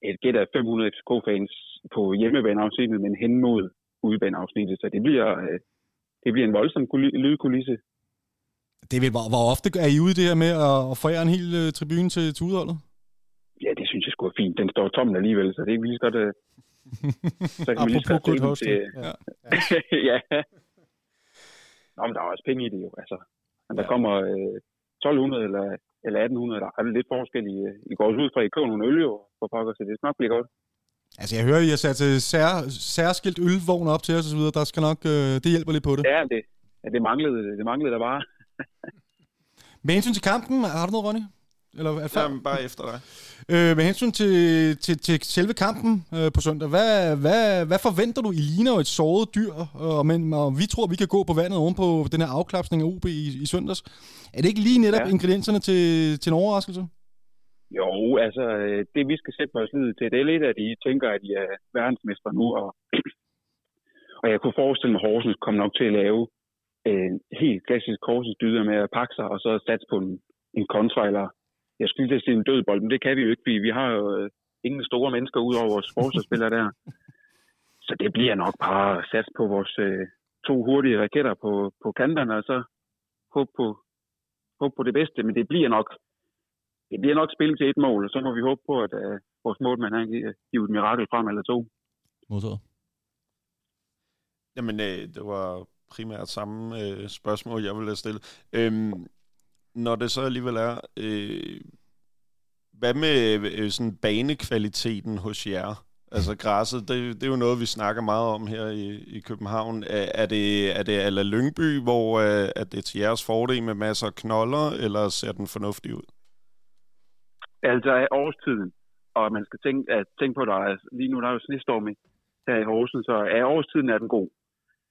et gæt af 500 FCK-fans på hjemmebaneafsnittet, men hen mod udebaneafsnittet, så det bliver, øh, det bliver en voldsom kuli- lydkulisse.
Det er vel, hvor, hvor ofte er I ude det her med at, at forære en hel øh, tribune til, til udholdet?
Ja, det synes jeg sgu er fint. Den står tom alligevel, så det er lige så godt... Øh, så kan vi lige så godt til-
Ja.
ja. Nå, men der er også penge i det jo, altså. Men der kommer øh, 1200 eller, eller 1800, der er lidt forskel i, I går ud fra, at I køber nogle øl jo, for pokker, så det nok blive godt.
Altså, jeg hører, I har sat øh, sær, særskilt ølvogn op til os og så videre. Der skal nok, øh, det hjælper lidt på det.
Ja, det, ja, det manglede, det manglede der bare.
Med hensyn til kampen, har du noget, Ronny? Eller er før?
Jamen, bare efter dig.
Øh, med hensyn til, til, til selve kampen øh, på søndag, hvad, hvad, hvad forventer du? I ligner jo et såret dyr, og, men, og vi tror, vi kan gå på vandet oven på den her afklapsning af OB i, i søndags. Er det ikke lige netop. Ja. ingredienserne til, til en overraskelse?
Jo, altså, øh, det vi skal sætte vores lid til, det er lidt, at I tænker, at I er verdensmester nu, og, og jeg kunne forestille mig, at Horsens kommer nok til at lave øh, en helt klassisk Horsens dyder med at pakke sig, og så satse på en, en kontra, eller jeg skulle lige sige en dødbold, men det kan vi jo ikke, fordi vi har jo øh, ingen store mennesker ud over vores forsvarsspillere der. Så det bliver nok bare sats på vores øh, to hurtige raketter på, på kanterne, og så håbe på, håbe på det bedste, men det bliver nok det bliver nok spillet til et mål, og så må vi håbe på, at øh, vores målmand han kan give et mirakel frem eller to.
Modtaget.
Jamen, øh, det var primært samme øh, spørgsmål, jeg ville have stillet. Øhm, når det så alligevel er, øh, hvad med øh, sådan banekvaliteten hos jer? Altså græsset, det, det er jo noget, vi snakker meget om her i, i København. Er, er det, er det ala Lyngby, hvor øh, at det er til jeres fordel med masser af knolder, eller ser den fornuftig ud?
Altså af årstiden, og man skal tænke, at, tænke på, at der er, lige nu der er jo snestorm i- her i Horsens, så af årstiden er den god.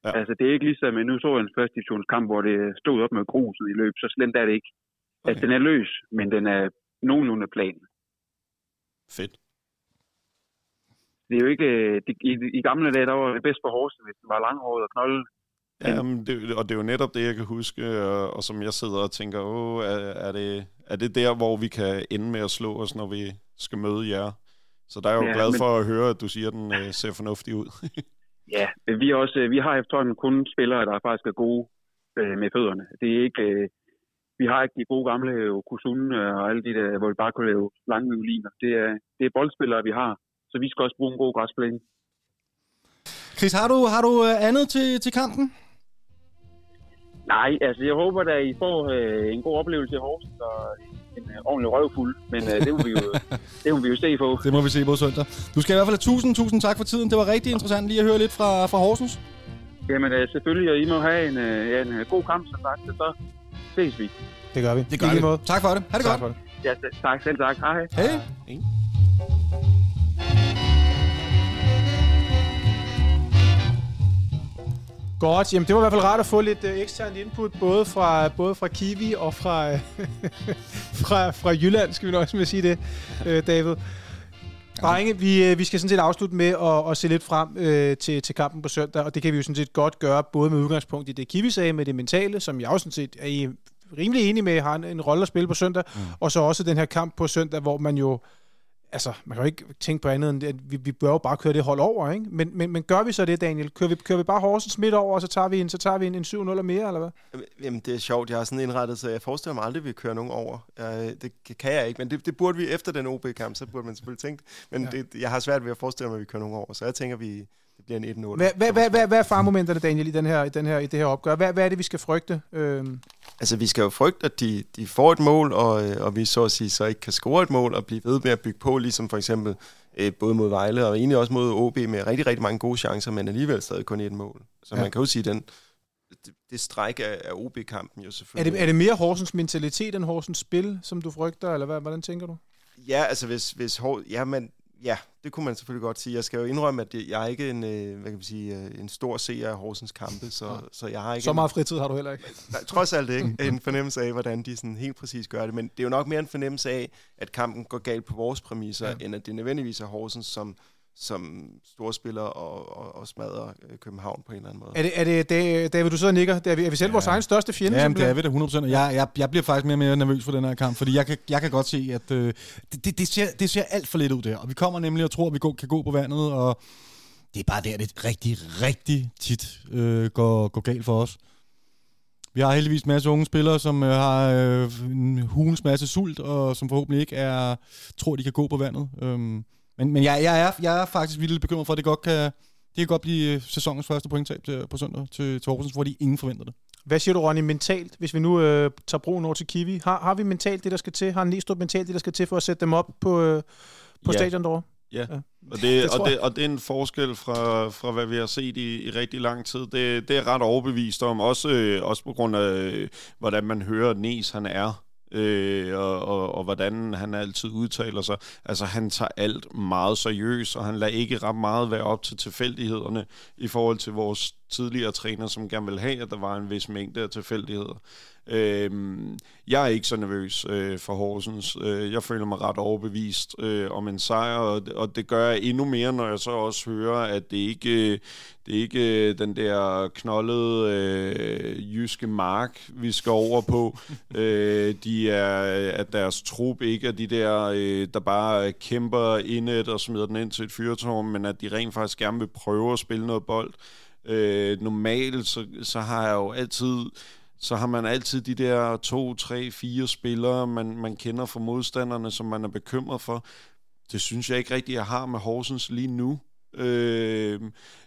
Ja.
Altså det er ikke ligesom, men nu så en første divisionskamp, hvor det stod op med gruset i løb, så slemt er det ikke. Okay. Altså den er løs, men den er nogenlunde plan.
Fedt.
Det er jo ikke, øh, det, i, i, gamle dage, der var det bedst for Horsens, hvis den var langhåret og knolde.
Jamen, det, og det er jo netop det, jeg kan huske, og, og som jeg sidder og tænker, åh, er, er, det, er det der, hvor vi kan ende med at slå os, når vi skal møde jer? Så der er jeg jo ja,
Ja,
glad
men-
for at høre, at du siger, at den øh, ser fornuftig ud.
Ja, men vi, er også, øh, vi har efterhånden kun spillere, der faktisk er gode øh, med fødderne. Det er ikke, øh, vi har ikke de gode gamle Okusun og alle de der, hvor vi bare kunne lave lange violiner. Det er, det er boldspillere, vi har. Så vi skal også bruge en god græsplæne.
Chris, har du, har du øh, andet til, til kampen?
Nej, altså jeg håber, at I får øh, en god oplevelse i Horsens og en øh, ordentlig røvfuld. Men øh, det, må vi jo, det må vi jo se på.
Det må vi se på søndag. Du skal i hvert fald have tusind, tusind tak for tiden. Det var rigtig interessant lige at høre lidt fra, fra Horsens.
Jamen øh, selvfølgelig, og I må have en, øh, en øh, god kamp, som sagt. Så ses vi.
Det gør vi.
Det gør
I
vi.
måde.
Tak for det. Ha' det
Tak
godt.
for det.
Ja, tak selv tak. Hej.
Hej.
Godt, jamen det var i hvert fald rart at få lidt øh, ekstern input, både fra, både fra Kiwi og fra, øh, fra, fra Jylland, skal vi nok med at sige det, øh, David. Drenge, vi, øh, vi skal sådan set afslutte med at, at se lidt frem øh, til, til kampen på søndag, og det kan vi jo sådan set godt gøre, både med udgangspunkt i det, Kiwi sagde med det mentale, som jeg jo sådan set er i, rimelig enig med, har en, en rolle at spille på søndag, mm. og så også den her kamp på søndag, hvor man jo altså, man kan jo ikke tænke på andet end, at vi, vi bør jo bare køre det hold over, ikke? Men, men, men gør vi så det, Daniel? Kører vi, kører vi bare Horsens midt over, og så tager vi en, så tager vi en, en 7-0 eller mere, eller hvad?
Jamen, det er sjovt. Jeg har sådan indrettet, så jeg forestiller mig aldrig, at vi kører nogen over. Jeg, det kan jeg ikke, men det, det burde vi efter den OB-kamp, så burde man selvfølgelig tænke. Men
ja.
det, jeg har svært ved at forestille mig, at vi kører nogen over. Så jeg tænker, vi, det bliver en 1-0.
Hvad, hvad, hvad, hvad, hvad er farmomenterne, Daniel, i, den her, i, den her, i det her opgør? Hvad, hvad er det, vi skal frygte? Øhm,
Altså, vi skal jo frygte, at de, de får et mål, og, øh, og vi så at sige så ikke kan score et mål, og blive ved med at bygge på, ligesom for eksempel øh, både mod Vejle, og egentlig også mod OB, med rigtig, rigtig mange gode chancer, men alligevel stadig kun et mål. Så
Ja.
man kan jo sige, den, det, det stræk af, af OB-kampen jo
Er
selvfølgelig.
det, er det mere Horsens mentalitet end Horsens spil, som du frygter, eller hvad, hvordan tænker du?
Ja, altså hvis, hvis Hor- ja, men, ja, det kunne man selvfølgelig godt sige. Jeg skal jo indrømme, at jeg er ikke en, øh, hvad kan man sige, øh, en stor seer af Horsens kampe, så,
Nej.
så jeg har ikke
Så meget fritid har du heller ikke.
nej, trods alt ikke en fornemmelse af, hvordan de sådan helt præcis gør det. Men det er jo nok mere en fornemmelse af, at kampen går galt på vores præmisser,
Ja.
ja. end at det nødvendigvis er Horsens, som, som storspiller og, og, og smadrer øh, København på en eller anden måde.
Er det, er det Da- David, du sidder og nikker? Det er, vi, er vi selv ja. vores egen største fjende?
Ja, men det er vi da 100%. Og jeg, jeg, jeg bliver faktisk mere og mere nervøs for den her kamp, fordi jeg kan, jeg kan godt se, at øh, det, det, det, ser, det ser alt for lidt ud der. Og vi kommer nemlig og tror, at vi går, kan gå på vandet, og det er bare der, det rigtig, rigtig tit øh, går, går galt for os. Vi har heldigvis en masse unge spillere, som øh, har øh, en hulens masse sult, og som forhåbentlig ikke er, tror, de kan gå på vandet. Øhm, men men jeg, jeg, er, jeg er faktisk vildt bekymret for, at det godt kan, det kan godt blive øh, sæsonens første pointtab til, på søndag til, til Horsens, fordi ingen forventer det.
Hvad siger du, Ronny, mentalt, hvis vi nu øh, tager broen over til Kiwi? Har, har vi mentalt det, der skal til? Har Næstrup mentalt det, der skal til for at sætte dem op på, øh, på
Ja.
stadion derovre?
Ja,
Ja.
og det, og, det, og det er en forskel fra, fra hvad vi har set i, i rigtig lang tid. Det, det er ret overbevist om, også, øh, også på grund af, øh, hvordan man hører Nes han er, øh, og, og, og hvordan han altid udtaler sig. Altså, han tager alt meget seriøst, og han lader ikke ret meget være op til tilfældighederne i forhold til vores tidligere træner, som gerne vil have, at der var en vis mængde af tilfældigheder. Øhm, jeg er ikke så nervøs øh, for Horsens. Øh, jeg føler mig ret overbevist øh, om en sejr, og, og det gør jeg endnu mere, når jeg så også hører, at det ikke det er ikke øh, den der knoldede øh, jyske mark, vi skal over på. øh, de er, at deres trup ikke er de der, øh, der bare kæmper indet og smider den ind til et fyrtårn, men at de rent faktisk gerne vil prøve at spille noget bold. Øh, normalt, så, så har jeg jo altid så har man altid de der to, tre, fire spillere, man, man kender fra modstanderne, som man er bekymret for. Det synes jeg ikke rigtigt, jeg har med Horsens lige nu. Øh,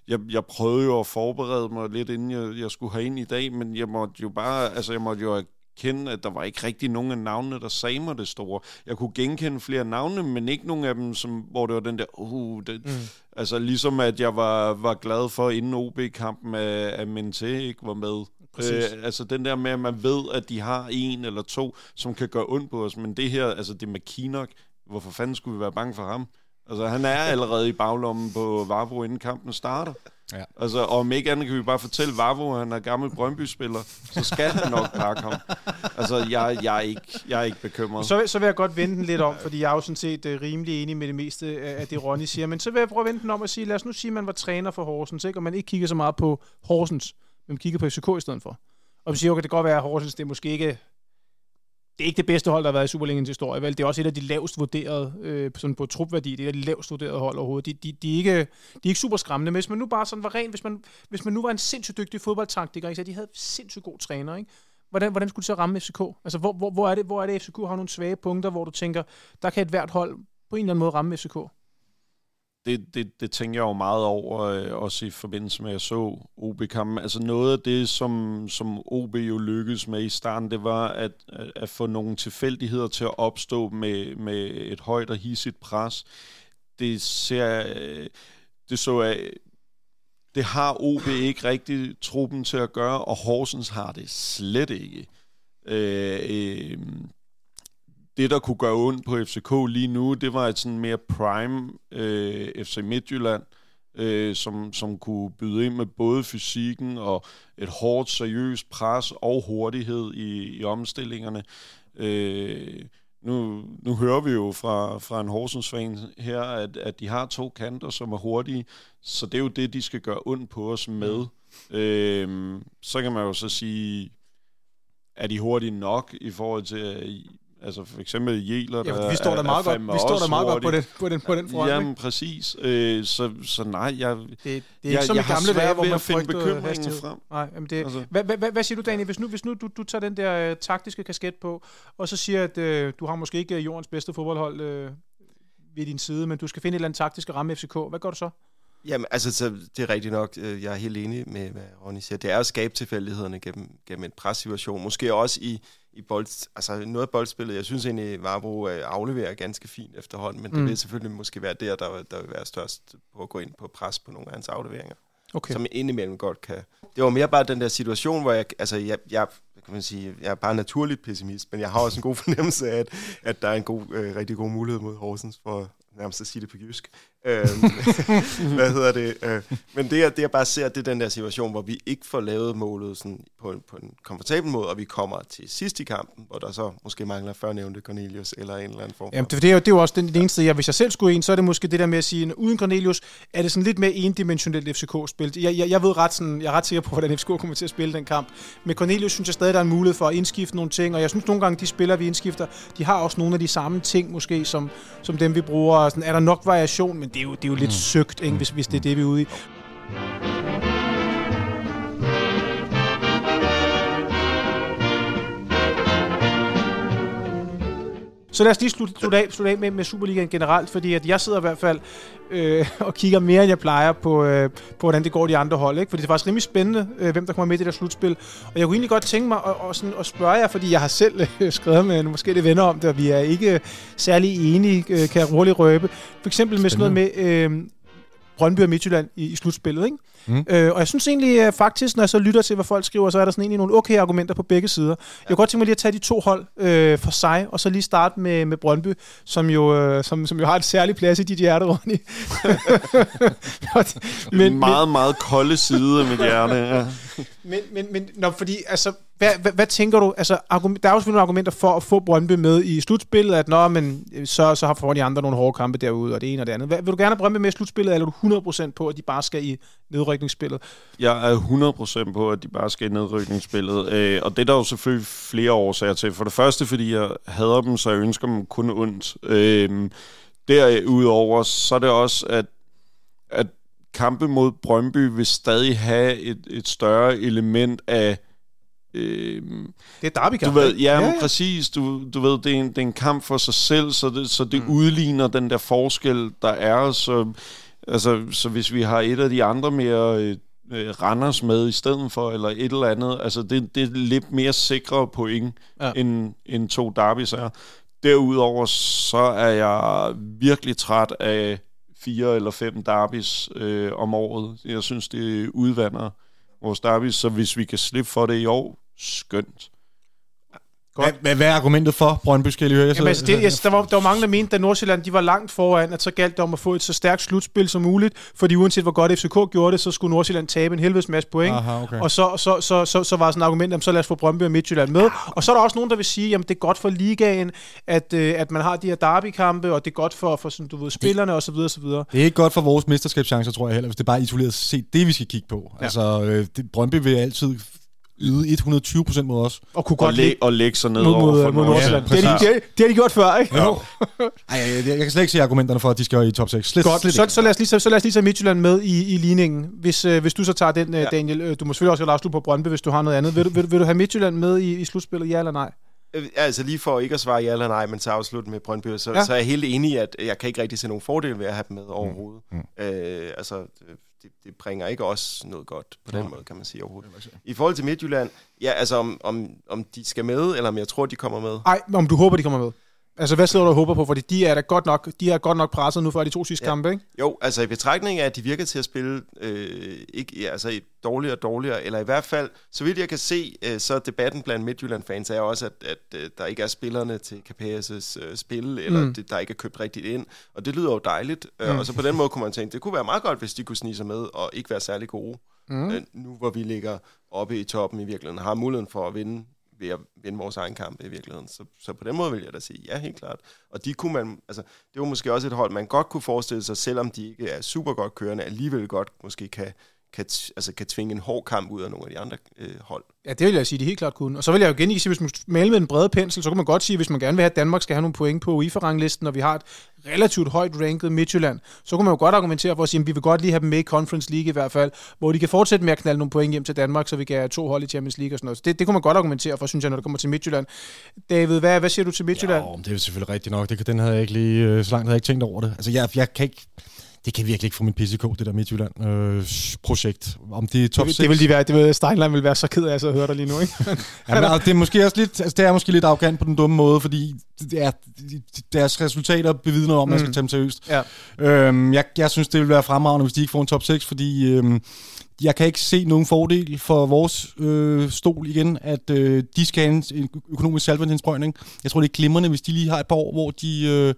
jeg, jeg prøvede jo at forberede mig lidt, inden jeg, jeg skulle have ind i dag, men jeg måtte jo bare, altså jeg måtte jo erkende, at der var ikke rigtig nogen af navnene, der sagde mig det store. Jeg kunne genkende flere navne, men ikke nogen af dem, som, hvor det var den der, uh, det, mm. altså ligesom at jeg var, var glad for, inden OB-kampen, at, at Mente ikke var med. Øh, altså den der med, at man ved, at de har en eller to, som kan gøre ondt på os, men det her, altså det med Kinok, hvorfor fanden skulle vi være bange for ham? Altså han er allerede i baglommen på Vavro, inden kampen starter.
Ja.
Altså, og om ikke andet kan vi bare fortælle Vavro, at han er gammel Brøndby-spiller, så skal han nok pakke ham. Altså, jeg, jeg, er, ikke, jeg er ikke bekymret.
Så, så vil jeg godt vende den lidt om, fordi jeg er jo sådan set uh, rimelig enig med det meste af det, Ronny siger. Men så vil jeg prøve at vende den om og sige, lad os nu sige, at man var træner for Horsens, ikke? og man ikke kigger så meget på Horsens, men man kigger på FCK i stedet for. Og vi siger, okay, det kan godt være, at Horsens det er måske ikke det er ikke det bedste hold, der har været i Superligaens historie. Vel? Det er også et af de lavest vurderede, øh, sådan på trupværdi, det er et af de lavest vurderede hold overhovedet. De, de, de, er ikke, de er ikke super skræmmende, men hvis man nu bare sådan var ren, hvis man, hvis man nu var en sindssygt dygtig fodboldtaktiker, ikke? så de havde sindssygt god træner, ikke? Hvordan, hvordan skulle det så ramme FCK? Altså, hvor, hvor, hvor, er det, hvor er det, FCK har nogle svage punkter, hvor du tænker, der kan et hvert hold på en eller anden måde ramme FCK?
Det, det, det tænker jeg jo meget over, øh, også i forbindelse med, at jeg så OB-kampen. Altså noget af det, som, som OB jo lykkedes med i starten, det var at, at, at få nogle tilfældigheder til at opstå med, med et højt og hissigt pres. Det ser... øh, Det så jeg... Det har OB ikke rigtig truppen til at gøre, og Horsens har det slet ikke. Øh, øh, det, der kunne gøre ondt på FCK lige nu, det var et sådan mere prime øh, FC Midtjylland, øh, som, som kunne byde ind med både fysikken og et hårdt, seriøst pres og hurtighed i, i omstillingerne. Øh, nu, nu hører vi jo fra, fra en Horsens-fan her, at, at de har to kanter, som er hurtige, så det er jo det, de skal gøre ondt på os med. Øh, så kan man jo så sige, er de hurtige nok i forhold til Altså for eksempel Jæler, der
Ja, vi står der
er-
meget
er
godt, vi står der meget godt på den, på den, på den front.
Jamen
ikke?
præcis. Øh, så, så nej, jeg,
Det, det er ikke
jeg,
som
jeg
gamle dage, hvor man
at finde bekymringen
hastighed.
frem.
Nej, jamen det,
Altså.
hvad, hvad, hvad, hvad siger du, Daniel, hvis nu, hvis nu du, du tager den der øh, taktiske kasket på, og så siger, at øh, du har måske ikke jordens bedste fodboldhold øh, ved din side, men du skal finde et eller andet taktisk ramme FCK. Hvad gør du så?
Jamen, altså, så det er rigtigt nok. øh, Jeg er helt enig med, hvad Ronny siger. Det er at skabe tilfældighederne gennem, gennem en pressituation. Måske også i, i bold, altså noget af boldspillet. Jeg synes egentlig, Varbro øh, afleverer ganske fint efterhånden, men mm. Det vil selvfølgelig måske være der, der, der vil være størst på at gå ind på pres på nogle af hans afleveringer.
Okay.
som indimellem godt kan. Det var mere bare den der situation, hvor jeg, altså jeg, jeg kan man sige, jeg er bare naturligt pessimist, men jeg har også en god fornemmelse af, at, at der er en god, øh, rigtig god mulighed mod Horsens, for nærmest at sige det på jysk. Øhm, hvad hedder det? Øh, men det, jeg, det, jeg bare ser, det er den der situation, hvor vi ikke får lavet målet sådan på, en, på en komfortabel måde, og vi kommer til sidst i kampen, hvor der så måske mangler førnævnte Cornelius eller en eller anden form. for-
Jamen, det, det, er jo, det er jo også den, det eneste, jeg, hvis jeg selv skulle en, så er det måske det der med at sige, at uden Cornelius, er det sådan lidt mere endimensionelt FCK-spil. Jeg, jeg, jeg ved ret sådan, jeg er ret sikker på, hvordan FCK kommer til at spille den kamp. Med Cornelius synes jeg stadig, der er en mulighed for at indskifte nogle ting, og jeg synes nogle gange, de spillere, vi indskifter, de har også nogle af de samme ting måske, som, som dem, vi bruger. Sådan, er der nok variation, men det er jo, det er jo lidt søgt, ikke, hvis, hvis det er det, vi er ude i. Så lad os lige slutte, slutte, af, slutte af med, med Superligaen generelt, fordi at jeg sidder i hvert fald øh, og kigger mere, end jeg plejer på, øh, på, hvordan det går de andre hold. Ikke? Fordi det er faktisk rimelig spændende, øh, hvem der kommer med i det der slutspil. Og jeg kunne egentlig godt tænke mig at, og sådan, at spørge jer, fordi jeg har selv øh, skrevet med nogle forskellige venner om det, og vi er ikke særlig enige, øh, kan jeg roligt røbe. For eksempel med sådan noget med øh, Brøndby og Midtjylland i, i slutspillet. Ikke?
Mm.
Øh, og jeg synes egentlig øh, faktisk, når jeg så lytter til, hvad folk skriver, så er der sådan egentlig nogle okay argumenter på begge sider. Jeg kunne godt tænke mig lige at tage de to hold øh, for sig, og så lige starte med, med Brøndby, som jo, øh, som, som jo har et særligt plads i dit hjerte, Ronny.
Men, en meget, meget kolde side af mit hjerte. Ja.
Men, men, men nå, fordi, altså, hvad, hvad, hvad tænker du? Altså, argument, der er jo selvfølgelig nogle argumenter for at få Brøndby med i slutspillet, at nå, men øh, så, så har får de andre nogle hårde kampe derude, og det ene og det andet. Hvad, vil du gerne have Brøndby med i slutspillet, eller er du 100% på, at de bare skal i nedrykningsspillet?
Jeg er 100% på, at de bare skal i nedrykningsspillet. Øh, og det er der jo selvfølgelig flere årsager til. For det første, fordi jeg hader dem, så jeg ønsker dem kun ondt. Øh, derudover, så er det også, at, at kampe mod Brøndby vil stadig have et, et større element af... Øh,
Det er derby
du ved, ja, ja, ja. præcis. Du, du ved, det er, en, det er en kamp for sig selv, så det, så det mm. udligner den der forskel, der er. Så, altså, så hvis vi har et af de andre mere øh, Randers med i stedet for, eller et eller andet, altså det, det er lidt mere sikre point, ja. end, end to derbys er. Derudover så er jeg virkelig træt af fire eller fem derbys øh, om året. Jeg synes, det udvander vores derbys, så hvis vi kan slippe for det i år, skønt.
Hvad, hvad, hvad er argumentet for Brøndby, skal jeg høre?
Jamen, altså, det, jeg, der, var, der var mange, der mente, at Nordsjælland de var langt foran, at så galt det om at få et så stærkt slutspil som muligt, fordi uanset hvor godt FCK gjorde det, så skulle Nordsjælland tabe en helvedes masse point.
Aha, okay.
Og så, så, så, så, så var sådan et argument, at så lad os få Brøndby og Midtjylland med. Og så er der også nogen, der vil sige, at det er godt for ligaen, at, øh, at man har de her derbykampe, og det er godt for, for sådan, du ved, spillerne osv. osv.
Det er ikke godt for vores mesterskabschancer, tror jeg heller, hvis det er bare isoleret set det, vi skal kigge på. Ja. Altså, øh, det, Brøndby vil altid yde 120 procent mod os.
Og kunne
Og,
godt
læ-
ligge
og lægge sig ned
mod,
over for
mod
Nordsjælland.
Nordsjælland. Det, har de, det, det har de gjort før, ikke?
Jo. Ej, jeg, jeg, kan slet ikke se argumenterne for, at de skal i top 6. Slet,
Godt,
slet
så, så, lad os lige, så, så lad os lige tage Midtjylland med i, i ligningen. Hvis, øh, hvis du så tager den, øh, Daniel, øh, du må selvfølgelig også lade afslutte på Brøndby, hvis du har noget andet. Vil du, vil, du- vil du have Midtjylland med i, i slutspillet, ja eller nej?
Øh, ja, Altså lige for ikke at svare ja eller nej, men så afslutte med Brøndby, så,
Ja.
ja. så er jeg helt enig i, at jeg kan ikke rigtig se nogen fordel ved at have dem med overhovedet. Mm. Øh, altså, det, det bringer ikke os noget godt på den måde, kan man sige overhovedet. I forhold til Midtjylland, ja, altså om, om, om de skal med, eller om jeg tror, de kommer med.
Nej, om du håber, de kommer med. Altså, hvad sidder du og håber på? Fordi de er da godt nok, de er godt nok presset nu for de to sidste ja. Kampe, ikke?
Jo, altså i betragtning af, at de virker til at spille øh, ikke, ja, altså dårligere og dårligere, eller i hvert fald, så vidt jeg kan se, øh, så debatten blandt Midtjylland-fans er også, at, at øh, der ikke er spillerne til Capes' øh, spil, eller
mm.
det, der ikke er købt rigtigt ind, og det lyder jo dejligt, øh,
Mm.
og så på den måde kunne man tænke, det kunne være meget godt, hvis de kunne snige sig med, og ikke være særlig gode,
Mm.
øh, nu hvor vi ligger oppe i toppen i virkeligheden, har muligheden for at vinde ved at vinde vores egen kamp i virkeligheden. Så, så på den måde vil jeg da sige, ja, helt klart. Og de kunne man, altså, det var måske også et hold, man godt kunne forestille sig, selvom de ikke er super godt kørende, alligevel godt måske kan, kan, t- altså, kan tvinge en hård kamp ud af nogle af de andre øh, hold.
Ja, det vil jeg sige, de helt klart kunne. Og så vil jeg jo igen ikke sige, hvis man maler med en bred pensel, så kan man godt sige, hvis man gerne vil have, at Danmark skal have nogle point på UEFA-ranglisten, og vi har et relativt højt ranket Midtjylland, så kunne man jo godt argumentere for at sige, at vi vil godt lige have dem med i Conference League i hvert fald, hvor de kan fortsætte med at knalde nogle point hjem til Danmark, så vi kan have to hold i Champions League og sådan noget. Så det, det kunne man godt argumentere for, synes jeg, når det kommer til Midtjylland. David, hvad, hvad siger du til Midtjylland?
Men det er selvfølgelig rigtigt nok. Det, kan- den havde jeg ikke lige, øh, så langt havde jeg ikke tænkt over det. Altså, jeg, jeg kan ikke... det kan virkelig ikke få min PCK, det der Midtjylland-projekt. Om det er top
Det,
6.
det vil de være, det vil Steinlein vil være så ked af at høre dig lige nu, ikke?
Ja, men, altså, det er måske også lidt, altså, det er måske lidt arrogant på den dumme måde, fordi det er, deres resultater bevidner om, at man skal
Mm.
tage dem seriøst.
Ja.
Øhm, jeg, jeg synes, det vil være fremragende, hvis de ikke får en top 6, fordi øhm, jeg kan ikke se nogen fordel for vores øh, stol igen, at øh, de skal have en, økonomisk salvandsindsprøjning. Jeg tror, det er glimrende, hvis de lige har et par år, hvor de... Øh,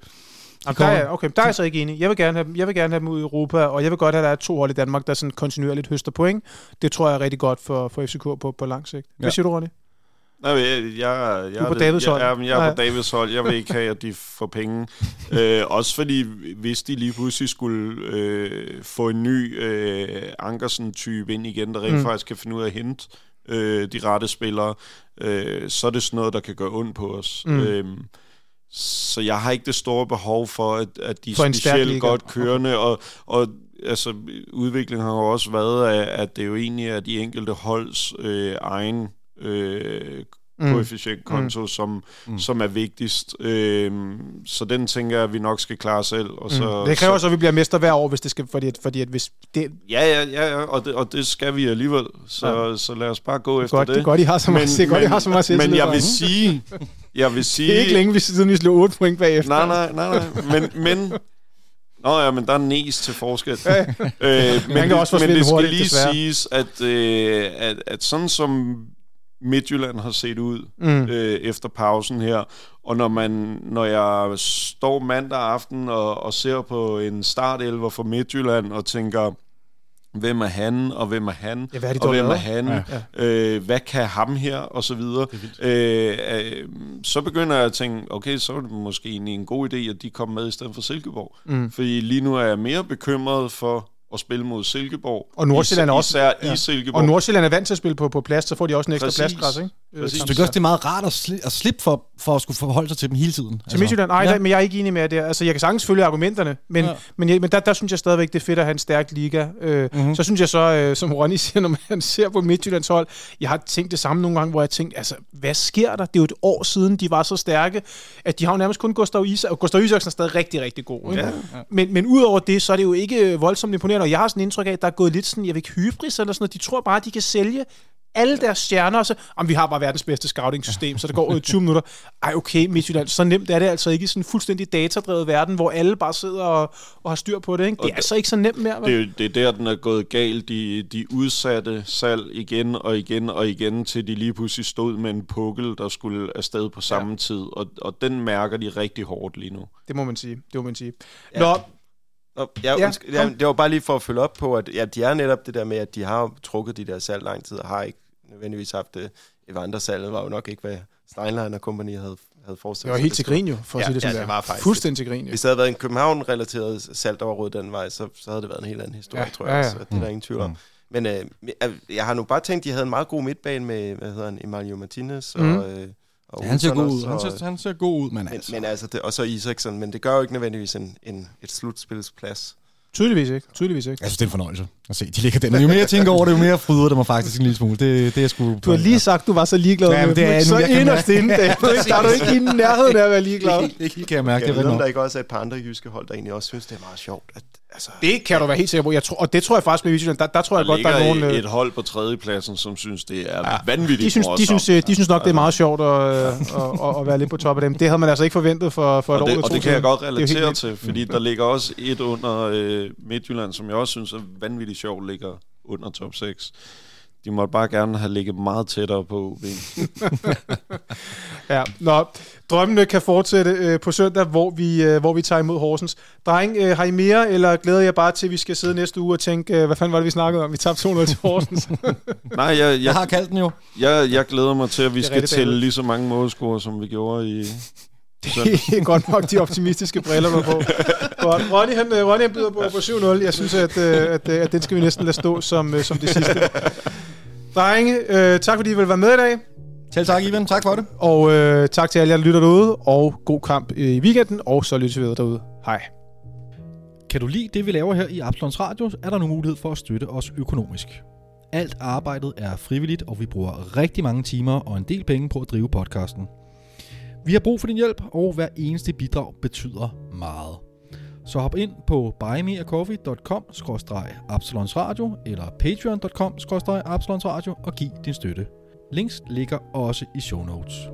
Jamen, der er, okay, der er jeg så ikke enig. Jeg vil, gerne have, jeg vil gerne have dem ud i Europa, og jeg vil godt have, at der er to hold i Danmark, der sådan kontinuerligt høster point. Det tror jeg er rigtig godt for, for FCK på, på lang sigt. Hvad
Ja.
siger du, Ronny?
Nej, jeg, jeg, jeg,
Du er på Davids hold.
Jeg, jeg, jeg er
Nej.
på Davids hold. Jeg vil ikke have, at de får penge. øh, også fordi, hvis de lige pludselig skulle øh, få en ny øh, Ankersen-type ind igen, der rent
Mm.
faktisk kan finde ud af at hente øh, de rette spillere, øh, så er det sådan noget, der kan gøre ondt på os.
Mm.
Mm. Så jeg har ikke det store behov for, at, at de
For
er specielt godt kørende, og, og altså, udviklingen har jo også været, af, at det jo egentlig er de enkelte holds øh, egen øh,
Mm.
koefficientkonto, mm. som,
Mm.
mm. som er vigtigst. Øhm, så den tænker jeg, at vi nok skal klare selv. Og så,
Mm. Det kræver
så,
så, at vi bliver mester hver år, hvis det skal, fordi, at, fordi at hvis det,
Ja, ja, ja, ja og, det, og det skal vi alligevel. Så, ja. så lad os bare gå efter
godt,
det.
det er godt, I har så meget, er godt, I har så meget
men
selvtillid,
jeg vil sige... Jeg vil sige
Det er ikke længe, siden vi slog 8 point bagefter.
Nej, nej, nej, nej. Men, men Nå ja, men der er næs til forskel. Øh, men,
kan
det,
også
men det skal
hurtigt,
lige
desværre.
siges, at, øh, at, at sådan som Midtjylland har set ud
Mm.
øh, efter pausen her, og når man når jeg står mandag aften og, og ser på en startelver for Midtjylland og tænker, hvem er han, og hvem er han,
Ja, hvad er de
og hvem er han,
ja.
øh, hvad kan ham her, og så videre. Øh, øh, så begynder jeg at tænke, okay, så er det måske egentlig en god idé, at de kommer med i stedet for Silkeborg.
Mm.
Fordi lige nu er jeg mere bekymret for at spille mod Silkeborg.
Og Nordsjælland er også-
Især
ja.
i Silkeborg.
Og Nordsjælland er vant til at spille på, på plads, så får de også en ekstra
Præcis.
pladsgræs, ikke? Øh,
Præcis.
Så det gør også, det er meget rart at, sli- at slippe for, for at skulle forholde sig til dem hele tiden.
Til Midtjylland? Nej,
ja.
ja. men jeg er ikke enig med det. Altså, jeg kan sagtens følge argumenterne, men,
Ja.
men, jeg, men der, der synes jeg stadigvæk, det er fedt at have en stærk liga. Øh,
Mhm.
mm-hmm. Så synes jeg så, øh, som Ronny siger, når man ser på Midtjyllands hold, jeg har tænkt det samme nogle gange, hvor jeg tænkte, altså, hvad sker der? Det er jo et år siden, de var så stærke, at de har jo nærmest kun Gustav Isak, og Gustav Isaksen er stadig rigtig, rigtig god. Ikke?
Ja.
Men, men udover det, så er det jo ikke voldsomt imponerende, og jeg har sådan indtryk af, at der er gået lidt sådan, jeg ved ikke, hybris eller sådan noget. De tror bare, at de kan sælge alle deres stjerner, og så, om vi har bare verdens bedste scouting-system, så der går øh, 20 minutter. Ej, okay, Midtjylland, så nemt er det altså ikke i sådan en fuldstændig datadrevet verden, hvor alle bare sidder og, og har styr på det. Ikke? Det er
Og
altså ikke så nemt mere. vel?
Det, det er der, den er gået galt. De, de udsatte salg igen og igen og igen, til de lige pludselig stod med en pukkel, der skulle afsted på samme ja. tid. Og, og den mærker de rigtig hårdt lige nu.
Det må man sige. Det må man sige.
Ja.
Nå,
Ja,
Ja,
undskyld, ja, det var bare lige for at følge op på, at ja, de er netop det der med, at de har trukket de der salg lang tid, og har ikke nødvendigvis haft det. Evander salget var jo nok ikke, hvad Steinlein og company havde, havde forestillet
det var
sig,
helt til grin jo, for at
Ja,
sige det
ja,
det
det var faktisk
Fuldstændig til grin, jo.
Hvis det havde været en København-relateret salg, der var råd den vej, så, så havde det været en helt anden historie,
Ja,
tror jeg
ja, ja.
også. Det er der ingen tvivl om. Men øh, jeg, har nu bare tænkt, de havde en meget god midtbane med, hvad hedder han, Emilio Martinez og,
Mhm.
øh, og
han ser god ud. Han
og-
ser, han ser god ud, men
men,
altså...
men altså, det, og så Isaksen, men det gør jo ikke nødvendigvis en, en, et slutspilsplads.
Tydeligvis ikke. Tydeligvis ikke.
Jeg synes, det er en fornøjelse at se. De ligger den. Jo mere jeg tænker over det, jo mere fryder det mig faktisk en lille smule. Det, det er sgu...
Du har lige sagt, du var så ligeglad
Ja,
med
det er nu.
Så inderst
mærke-
inde, David. Der er du ikke i nærheden af at være ligeglad.
Det kan jeg mærke,
Jeg
det
ved, om der ikke også er et par andre jyske hold, der egentlig også synes, det er meget sjovt. At, altså,
Det kan du være helt sikker på. Jeg tror, og det tror jeg faktisk med Midtjylland. Der, der tror jeg
Der
godt, der er nogen...
et,
øh,
et hold på tredjepladsen, som synes, det er ja. vanvittigt
De synes, de, synes, øh, de synes nok, det er meget sjovt at, øh, at, at, at være lidt på top af dem. Det havde man altså ikke forventet for, for et
og
år
det,
eller
og det kan jeg godt
er helt
relatere
vildt.
til, fordi der ligger også et under øh, Midtjylland, som jeg også synes er vanvittigt sjovt, ligger under top 6. De måtte bare gerne have ligget meget tættere på OB.
Ja, nå, drømmene kan fortsætte øh, på søndag, hvor vi, øh, hvor vi tager imod Horsens. Dreng, øh, har I mere, eller glæder jeg bare til, at vi skal sidde næste uge og tænke, øh, hvad fanden var det, vi snakkede om? Vi tabte 200 til Horsens.
Nej, jeg,
Jeg
jeg,
har kaldt den jo.
jeg, jeg glæder mig til, at vi skal tælle lige så mange målscorer, som vi gjorde i...
det er godt nok de optimistiske briller, har på. Godt. Ronny, han, øh, Ronny han byder på, på 7-0. Jeg synes, at, øh, at, øh, at den skal vi næsten lade stå som, som det sidste. Drenge, øh, tak fordi I vil være med i dag.
Selv tak, Ivan. Tak for det.
Og øh, tak til alle jer, der lytter derude. Og god kamp i weekenden. Og så lyttes vi videre derude. Hej.
Kan du lide det, vi laver her i Absalons Radio, er der nu mulighed for at støtte os økonomisk. Alt arbejdet er frivilligt, og vi bruger rigtig mange timer og en del penge på at drive podcasten. Vi har brug for din hjælp, og hver eneste bidrag betyder meget.
Så hop ind på buymeacoffee.com absalonsradio eller patreon.com absalonsradio og giv din støtte. Links ligger også i show notes.